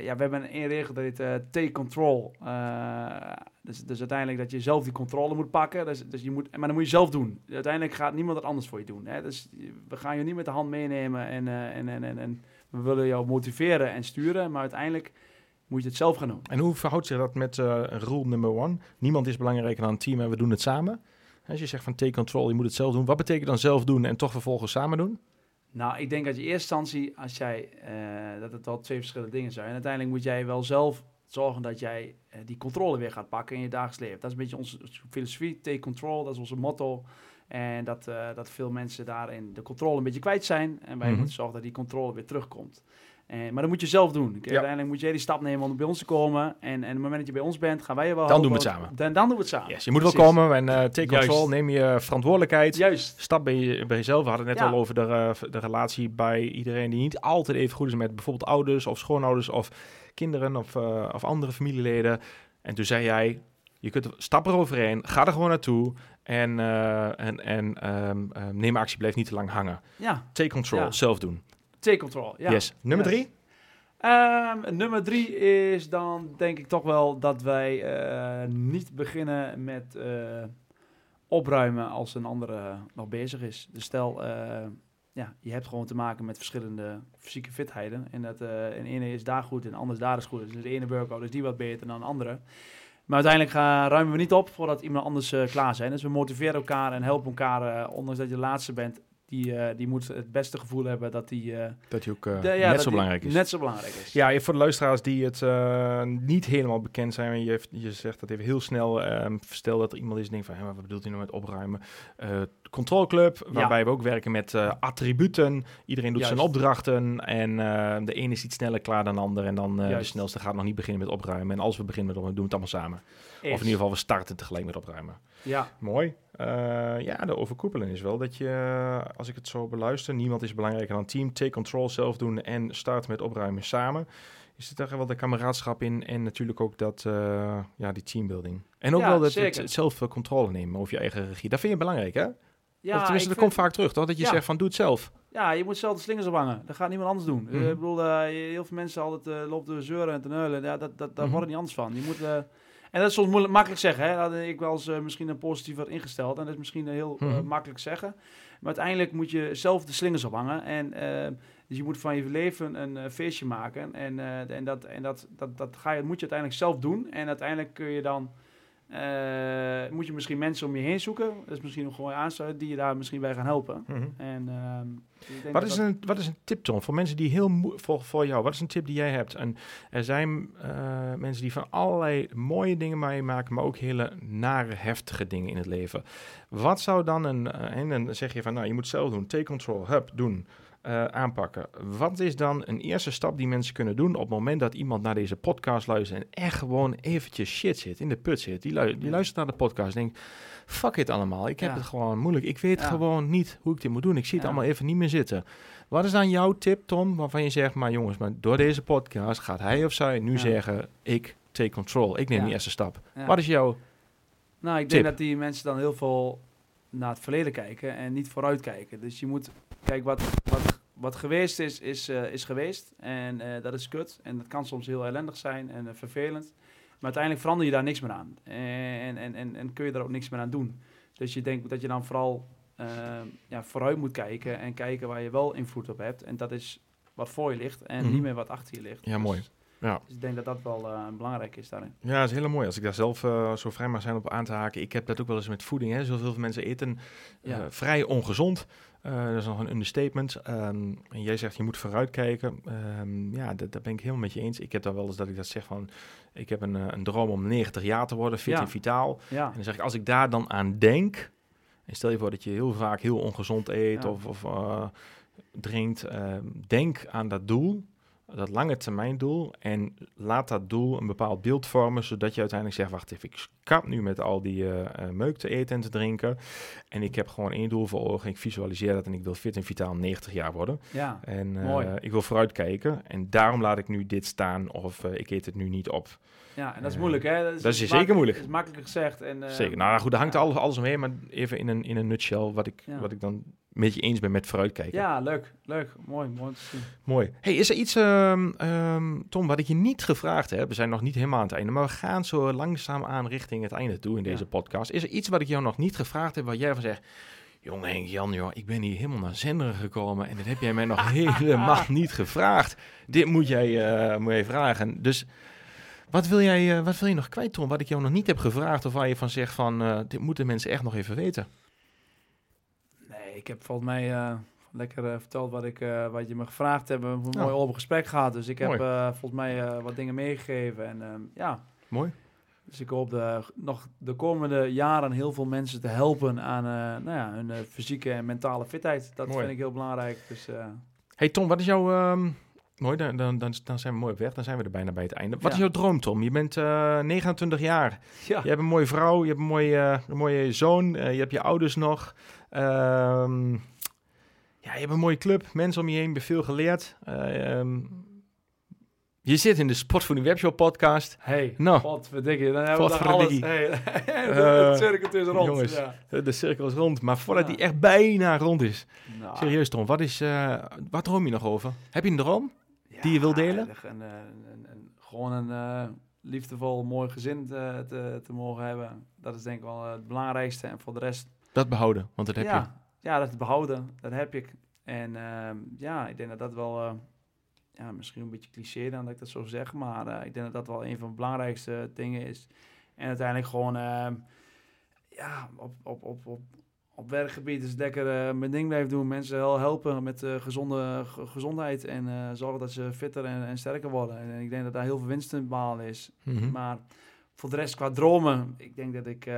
ja, we hebben een regel dat heet uh, take control. dus, dus uiteindelijk dat je zelf die controle moet pakken. Dus, dus je moet, maar dan moet je zelf doen. Uiteindelijk gaat niemand het anders voor je doen. Hè? Dus we gaan je niet met de hand meenemen en, en, en, en, en we willen jou motiveren en sturen. Maar uiteindelijk moet je het zelf gaan doen. En hoe verhoudt zich dat met rule number one? Niemand is belangrijker dan een team en we doen het samen. Als je zegt van take control, je moet het zelf doen. Wat betekent dan zelf doen en toch vervolgens samen doen? Nou, ik denk dat je eerste instantie, als jij, uh, dat het wel twee verschillende dingen zijn. En uiteindelijk moet jij wel zelf zorgen dat jij uh, die controle weer gaat pakken in je dagelijks leven. Dat is een beetje onze filosofie, take control, dat is onze motto. En dat, uh, dat veel mensen daarin de controle een beetje kwijt zijn. En wij Mhm. moeten zorgen dat die controle weer terugkomt. En, maar dat moet je zelf doen. Kijk, Uiteindelijk moet jij die stap nemen om bij ons te komen. En, en op het moment dat je bij ons bent, gaan wij je wel Dan helpen. doen we het samen. Dan, dan doen we het samen. Yes, je moet wel komen en eh take Juist. control, neem je verantwoordelijkheid. Juist. Stap bij, je, bij jezelf. We hadden het net Ja. al over de, eh, de relatie bij iedereen die niet altijd even goed is met bijvoorbeeld ouders of schoonouders of kinderen of, eh, of andere familieleden. En toen zei jij, je kunt stap eroverheen, ga er gewoon naartoe en, eh, en, en ehm, ehm, neem actie, blijf niet te lang hangen. Ja, Take control, Ja. zelf doen. Take control. Ja. Yes. Nummer Yes. drie? Ehm, nummer drie is dan denk ik toch wel dat wij eh, niet beginnen met eh, opruimen als een andere nog bezig is. Dus stel, eh, ja, je hebt gewoon te maken met verschillende fysieke fitheden. En dat eh en ene is daar goed en anders daar is goed. Dus de ene workout is die wat beter dan de andere. Maar uiteindelijk gaan, ruimen we niet op voordat iemand anders klaar zijn. Dus we motiveren elkaar en helpen elkaar, ondanks dat je de laatste bent. Die, eh, die moet het beste gevoel hebben dat die, eh, Dat die ook eh, de- ja, net zo belangrijk is. Net zo belangrijk is. Ja, voor de luisteraars die het eh, niet helemaal bekend zijn, je, je zegt dat even heel snel. ehm stel dat er iemand is die denkt van, hé, maar wat bedoelt hij nou met opruimen? Eh controlclub, waarbij we ook werken met eh, attributen. Iedereen doet zijn opdrachten en eh, de ene is iets sneller klaar dan de ander. En dan eh, de snelste gaat nog niet beginnen met opruimen. En als we beginnen met opruimen, doen we het allemaal samen. Of in ieder geval, we starten tegelijk met opruimen. Ja, Mooi. Eh, ja, de overkoepelen is wel dat je, als ik het zo beluister, niemand is belangrijker dan team. Take control, zelf doen en start met opruimen samen. Is er wel de kameraadschap in en natuurlijk ook dat, eh, ja, die teambuilding. En ook Ja, wel dat het, het zelf eh, controle nemen over je eigen regie. Dat vind je belangrijk, hè? ja of tenminste, dat vind- komt vaak terug, toch? Dat je Ja. zegt van, doe het zelf. Ja, je moet zelf de slingers ophangen. Dat gaat niemand anders doen. Eh, Mhm. ik bedoel, eh, heel veel mensen altijd uh, lopen te zeuren en te neulen. Ja, dat, dat, daar Mhm. wordt het niet anders van. Je moet, eh, en dat is soms moeilijk, makkelijk zeggen. Hè? Dat ik wel eens eh, misschien een positiever ingesteld. En dat is misschien heel eh, Mhm. makkelijk zeggen. Maar uiteindelijk moet je zelf de slingers ophangen. En eh, dus je moet van je leven een feestje maken. En, en, dat, en dat, dat, dat ga je, moet je uiteindelijk zelf doen. En uiteindelijk kun je dan... eh, moet je misschien mensen om je heen zoeken. Dat is misschien nog gewoon aansluiten. Die je daar misschien bij gaan helpen. En, ehm, Wat is, dat- een, wat is een tip, Tom, voor mensen die heel voor, voor jou? Wat is een tip die jij hebt? En er zijn eh, mensen die van allerlei mooie dingen meemaken, maar ook hele nare, heftige dingen in het leven. Wat zou dan een, eh, en dan zeg je van, nou, je moet zelf doen, take control, hup, doen, eh, aanpakken. Wat is dan een eerste stap die mensen kunnen doen op het moment dat iemand naar deze podcast luistert en echt gewoon eventjes shit zit, in de put zit? Die, lu- die Ja. luistert naar de podcast en denkt, fuck it allemaal, ik heb Ja. het gewoon moeilijk. Ik weet Ja. gewoon niet hoe ik dit moet doen. Ik zie het Ja. allemaal even niet meer zitten. Wat is dan jouw tip, Tom, waarvan je zegt, maar jongens, maar door deze podcast gaat hij of zij nu zeggen, ik take control, ik neem die eerste stap. Wat is jouw... Nou, ik Tip. denk dat die mensen dan heel veel naar het verleden kijken en niet vooruit kijken. Dus je moet, kijk, wat, wat, wat geweest is, is, eh, is geweest. En eh, dat is kut. En dat kan soms heel ellendig zijn en eh, vervelend. Maar uiteindelijk verander je daar niks meer aan. En, en, en, en kun je daar ook niks meer aan doen. Dus je denkt dat je dan vooral ja, vooruit moet kijken en kijken waar je wel invloed op hebt. En dat is wat voor je ligt en Mhm. niet meer wat achter je ligt. Ja, Dus- mooi. Ja. Dus ik denk dat dat wel eh, belangrijk is daarin. Ja, dat is heel mooi. Als ik daar zelf eh, zo vrij mag zijn op aan te haken. Ik heb dat ook wel eens met voeding. Hè. Zoveel mensen eten eh, vrij ongezond. Dat is nog een understatement. Ehm, en jij zegt je moet vooruitkijken. Ehm ja, dat, dat ben ik helemaal met je eens. Ik heb daar wel eens dat ik dat zeg van... Ik heb een, een droom om 90 jaar te worden, fit Ja. en vitaal. Ja, En dan zeg ik, als ik daar dan aan denk... En stel je voor dat je heel vaak heel ongezond eet of, of drinkt. ehm, denk aan dat doel, dat lange termijn doel. En laat dat doel een bepaald beeld vormen, zodat je uiteindelijk zegt... Wacht even, ik kap nu met al die eh, eh, meuk te eten en te drinken. En ik heb gewoon één doel voor ogen. Ik visualiseer dat en ik wil fit en vitaal 90 jaar worden. ja. En eh, ik wil vooruitkijken. En daarom laat ik nu dit staan of ik eet het nu niet op. Ja, en dat is moeilijk, hè? dat is zeker moeilijk. Dat is makkelijk gezegd. En, Zeker. Nou goed, daar hangt ja. alles, alles omheen, maar even in een, in een nutshell wat ik, Ja. wat ik dan met je eens ben met vooruitkijken. Ja, leuk, leuk. Mooi, mooi te zien. Mooi. Hey, is er iets, ehm, ehm, Tom, wat ik je niet gevraagd heb? We zijn nog niet helemaal aan het einde, maar we gaan zo langzaam aan richting het einde toe in deze Ja. podcast. Is er iets wat ik jou nog niet gevraagd heb, waar jij van zegt... Jongen Henk Jan, joh, ik ben hier helemaal naar Zenderen gekomen en dat heb jij mij nog helemaal niet gevraagd. Dit moet jij, eh, moet jij vragen. Dus wat wil, jij, eh, wat wil je nog kwijt, Tom, wat ik jou nog niet heb gevraagd of waar je van zegt van... eh, dit moeten mensen echt nog even weten? Ik heb volgens mij eh, lekker eh, verteld wat, ik, eh, wat je me gevraagd hebt. We hebben een Ja. mooi open gesprek gehad. Dus ik heb Mooi. volgens mij wat dingen meegegeven. En ehm, ja, Mooi. Dus ik hoop de, nog de komende jaren heel veel mensen te helpen aan nou ja, hun fysieke en mentale fitheid. Dat vind ik heel belangrijk. Dus, hey Tom, wat is jouw... Um, mooi, dan, dan, dan, zijn we mooi op weg. Dan zijn we er bijna bij het einde. Wat is jouw droom, Tom? Je bent 29 jaar. Ja. Je hebt een mooie vrouw, je hebt een mooie, een mooie zoon, je hebt je ouders nog. Ehm, ja, je hebt een mooie club, mensen om je heen, je veel geleerd. Ehm, je zit in de Sportvoeding Webshop podcast. Hey, nou, wat verdikke. Dan hebben we alles. Hey, de, uh, cirkel is rond. Jongens, ja. de cirkel is rond. Maar voordat die echt bijna rond is. Nou. Serieus Tom, wat, is, uh, wat droom je nog over? Heb je een droom die je wil delen? Een, een, een, gewoon een uh, liefdevol, mooi gezin te, te, te, mogen hebben. Dat is denk ik wel het belangrijkste. En voor de rest... Dat behouden, want dat heb je. Ja, dat behouden. Dat heb ik. En ehm, ja, ik denk dat dat wel ja, misschien een beetje cliché dan dat ik dat zo zeg, maar uh, ik denk dat dat wel een van de belangrijkste dingen is. En uiteindelijk gewoon, uh, ja, op, op, op, op, op werkgebied is lekker uh, mijn ding blijven doen. Mensen wel helpen met gezonde gezondheid en zorgen dat ze fitter en, en sterker worden. En, ik denk dat daar heel veel winst in behalen is. Mhm. Maar voor de rest qua dromen, ik denk dat ik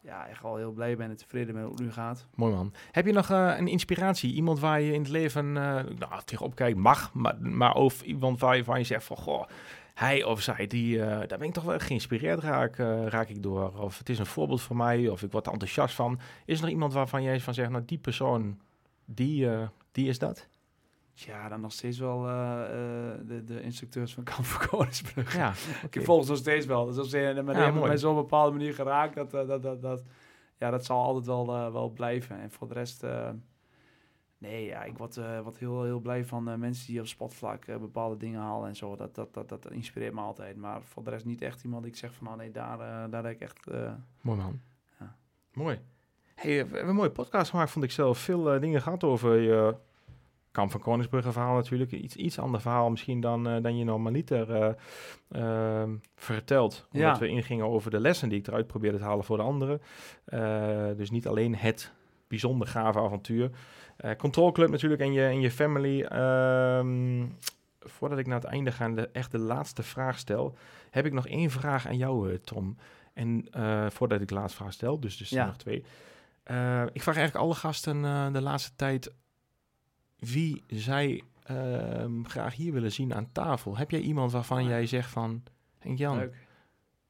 ja, echt wel heel blij ben en tevreden met hoe het nu gaat. Mooi man. Heb je nog uh, een inspiratie? Iemand waar je in het leven uh, nou, tegenop kijkt? Mag, maar, maar of iemand waar je, waar je zegt van... Goh, hij of zij, die, uh, daar ben ik toch wel geïnspireerd raak, raak ik door. Of het is een voorbeeld voor mij, of ik word enthousiast van. Is er nog iemand waarvan jij van zegt, nou die persoon, die, die is dat? Ja, dan nog steeds wel uh, de, de instructeurs van Kamp Koningsbrug. Ja, okay. Ik volg ze nog steeds wel. Dus als ze met ja, mij zo'n bepaalde manier geraakt, dat, dat, dat, dat, ja, dat zal altijd wel, uh, wel blijven. En voor de rest, nee, ja, ik word, wat heel, heel blij van mensen die op spotvlak bepaalde dingen halen en zo. Dat, dat, dat, dat inspireert me altijd. Maar voor de rest niet echt iemand die ik zeg van, nou nee, daar, daar heb ik echt... Mooi man. Ja. Mooi. Hey, we hebben een mooie podcast gemaakt, vond ik zelf. Veel dingen gehad over je Kamp van Koningsbrugge verhaal natuurlijk. Iets, iets ander verhaal misschien dan, uh, dan je normaliter uh, uh, vertelt. Omdat we ingingen over de lessen die ik eruit probeerde te halen voor de anderen. Eh, dus niet alleen het bijzonder gave avontuur. Control Club natuurlijk en je, en je family. Ehm, voordat ik naar het einde ga en de, echt de laatste vraag stel, heb ik nog één vraag aan jou, Tom. En voordat ik de laatste vraag stel, dus, dus ja. nog twee. ik vraag eigenlijk alle gasten de laatste tijd wie zij ehm, graag hier willen zien aan tafel. Heb jij iemand waarvan jij zegt van, Henk Jan,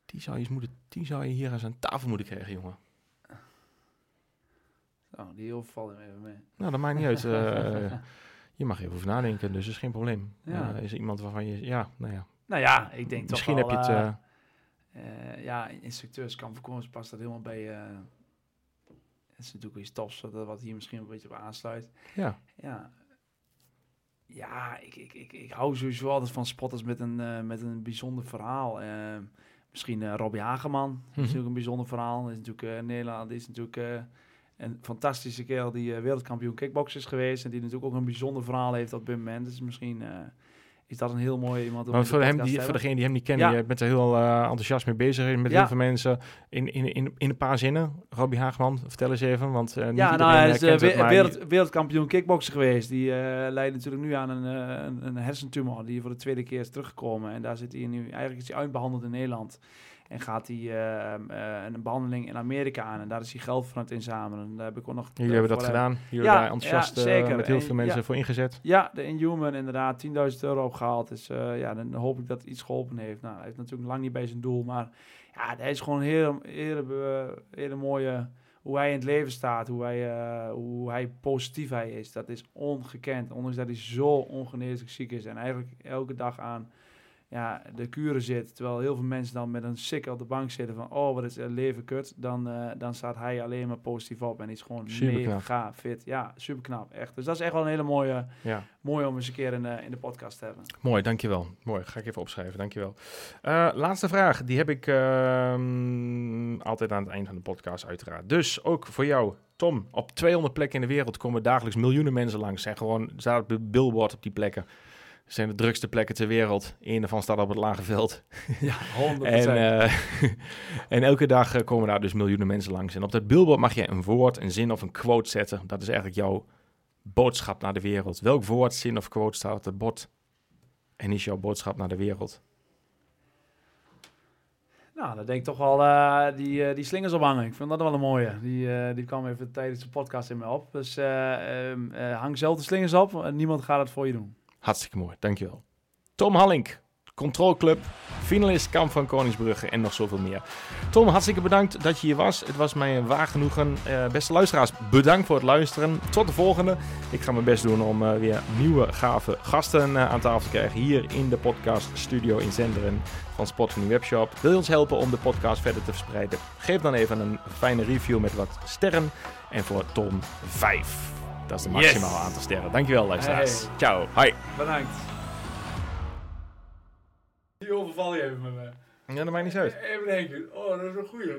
die zou, je moeten, die zou je hier eens aan tafel moeten krijgen, jongen? Oh, die overvallen even mee. Nou, dat maakt niet uit. Uh, je mag even over nadenken, dus is geen probleem. Ja. Uh, is er iemand waarvan je, ja, nou ja. Nou ja, ik denk Misschien heb je het... Uh, ja, instructeurs kan voorkomen, past dat helemaal bij is natuurlijk iets tofs, dat wat hier misschien een beetje op aansluit. Ja. Ja, ja ik, ik, ik, ik hou sowieso altijd van spotters met een, uh, met een bijzonder verhaal. Uh, misschien uh, Robbie Hageman, mm -hmm. is ook een bijzonder verhaal. Is natuurlijk Nederland, is natuurlijk een fantastische kerel die wereldkampioen kickbox is geweest. En die natuurlijk ook een bijzonder verhaal heeft op dit moment. Dus misschien is dat een heel mooi iemand. Maar voor, hem, die, voor degene die hem niet kennen, je bent er heel uh, enthousiast mee bezig met heel veel mensen. In, in, in, in een paar zinnen, Robbie Haagman, vertel eens even, want uh, niet ja, nou, hij is wereld, wereldkampioen kickboksen geweest. Die leidt natuurlijk nu aan een, een, een, hersentumor die voor de tweede keer is teruggekomen. En daar zit hij nu, eigenlijk is hij uitbehandeld in Nederland. En gaat hij uh, uh, een behandeling in Amerika aan. En daar is hij geld aan het inzamelen. Daar heb ik ook nog... Jullie hebben dat gedaan. Jullie ja, daar enthousiast ja, zeker. met heel veel mensen voor ingezet. Ja, de Inhuman inderdaad. 10.000 euro opgehaald. Dus ja, dan hoop ik dat het iets geholpen heeft. Nou, hij heeft natuurlijk lang niet bij zijn doel. Maar ja, hij is gewoon een hele, hele, hele mooie... Hoe hij in het leven staat. Hoe hij, hoe hij positief hij is. Dat is ongekend. Ondanks dat hij zo ongeneeslijk ziek is. En eigenlijk elke dag aan ja, de kuren zit, terwijl heel veel mensen dan met een sik op de bank zitten van, oh, wat is het leven kut, dan, uh, dan staat hij alleen maar positief op en is gewoon mega fit. Ja, super knap, echt. Dus dat is echt wel een hele mooie, ja. mooie om eens een keer in, uh, in de podcast te hebben. Mooi, dankjewel. Mooi, ga ik even opschrijven, dankjewel. Uh, laatste vraag, die heb ik ehm, altijd aan het eind van de podcast uiteraard. Dus ook voor jou, Tom, op 200 plekken in de wereld komen dagelijks miljoenen mensen langs. Zijn gewoon, staat op billboard op die plekken zijn de drukste plekken ter wereld. Eén daarvan staat op het Lage Veld. Ja, 100%. en, uh, en elke dag uh, komen daar dus miljoenen mensen langs. En op dat billboard mag je een woord, een zin of een quote zetten. Dat is eigenlijk jouw boodschap naar de wereld. Welk woord, zin of quote staat op het bord? En is jouw boodschap naar de wereld? Nou, dan denk ik toch wel uh, die, uh, die slingers ophangen. Ik vind dat wel een mooie. Die, uh, die kwam even tijdens de podcast in me op. Dus um, hang zelf de slingers op. niemand gaat het voor je doen. Hartstikke mooi, dankjewel. Tom Hallink, Controlclub, finalist Kamp van Koningsbrugge en nog zoveel meer. Tom, hartstikke bedankt dat je hier was. Het was mij een waar genoegen. Uh, beste luisteraars, bedankt voor het luisteren. Tot de volgende. Ik ga mijn best doen om uh, weer nieuwe gave gasten uh, aan tafel te krijgen hier in de podcast studio in Zenderen van Spot van Webshop. Wil je ons helpen om de podcast verder te verspreiden? Geef dan even een fijne review met wat sterren. En voor Tom 5. Dat is de maximaal yes. aantal sterren. Dankjewel luisteraars. Hey. Ciao. Hoi. Bedankt. Die overval je even met me. Ja, dat maakt niet uit. Even denken. Oh, dat is een goeie.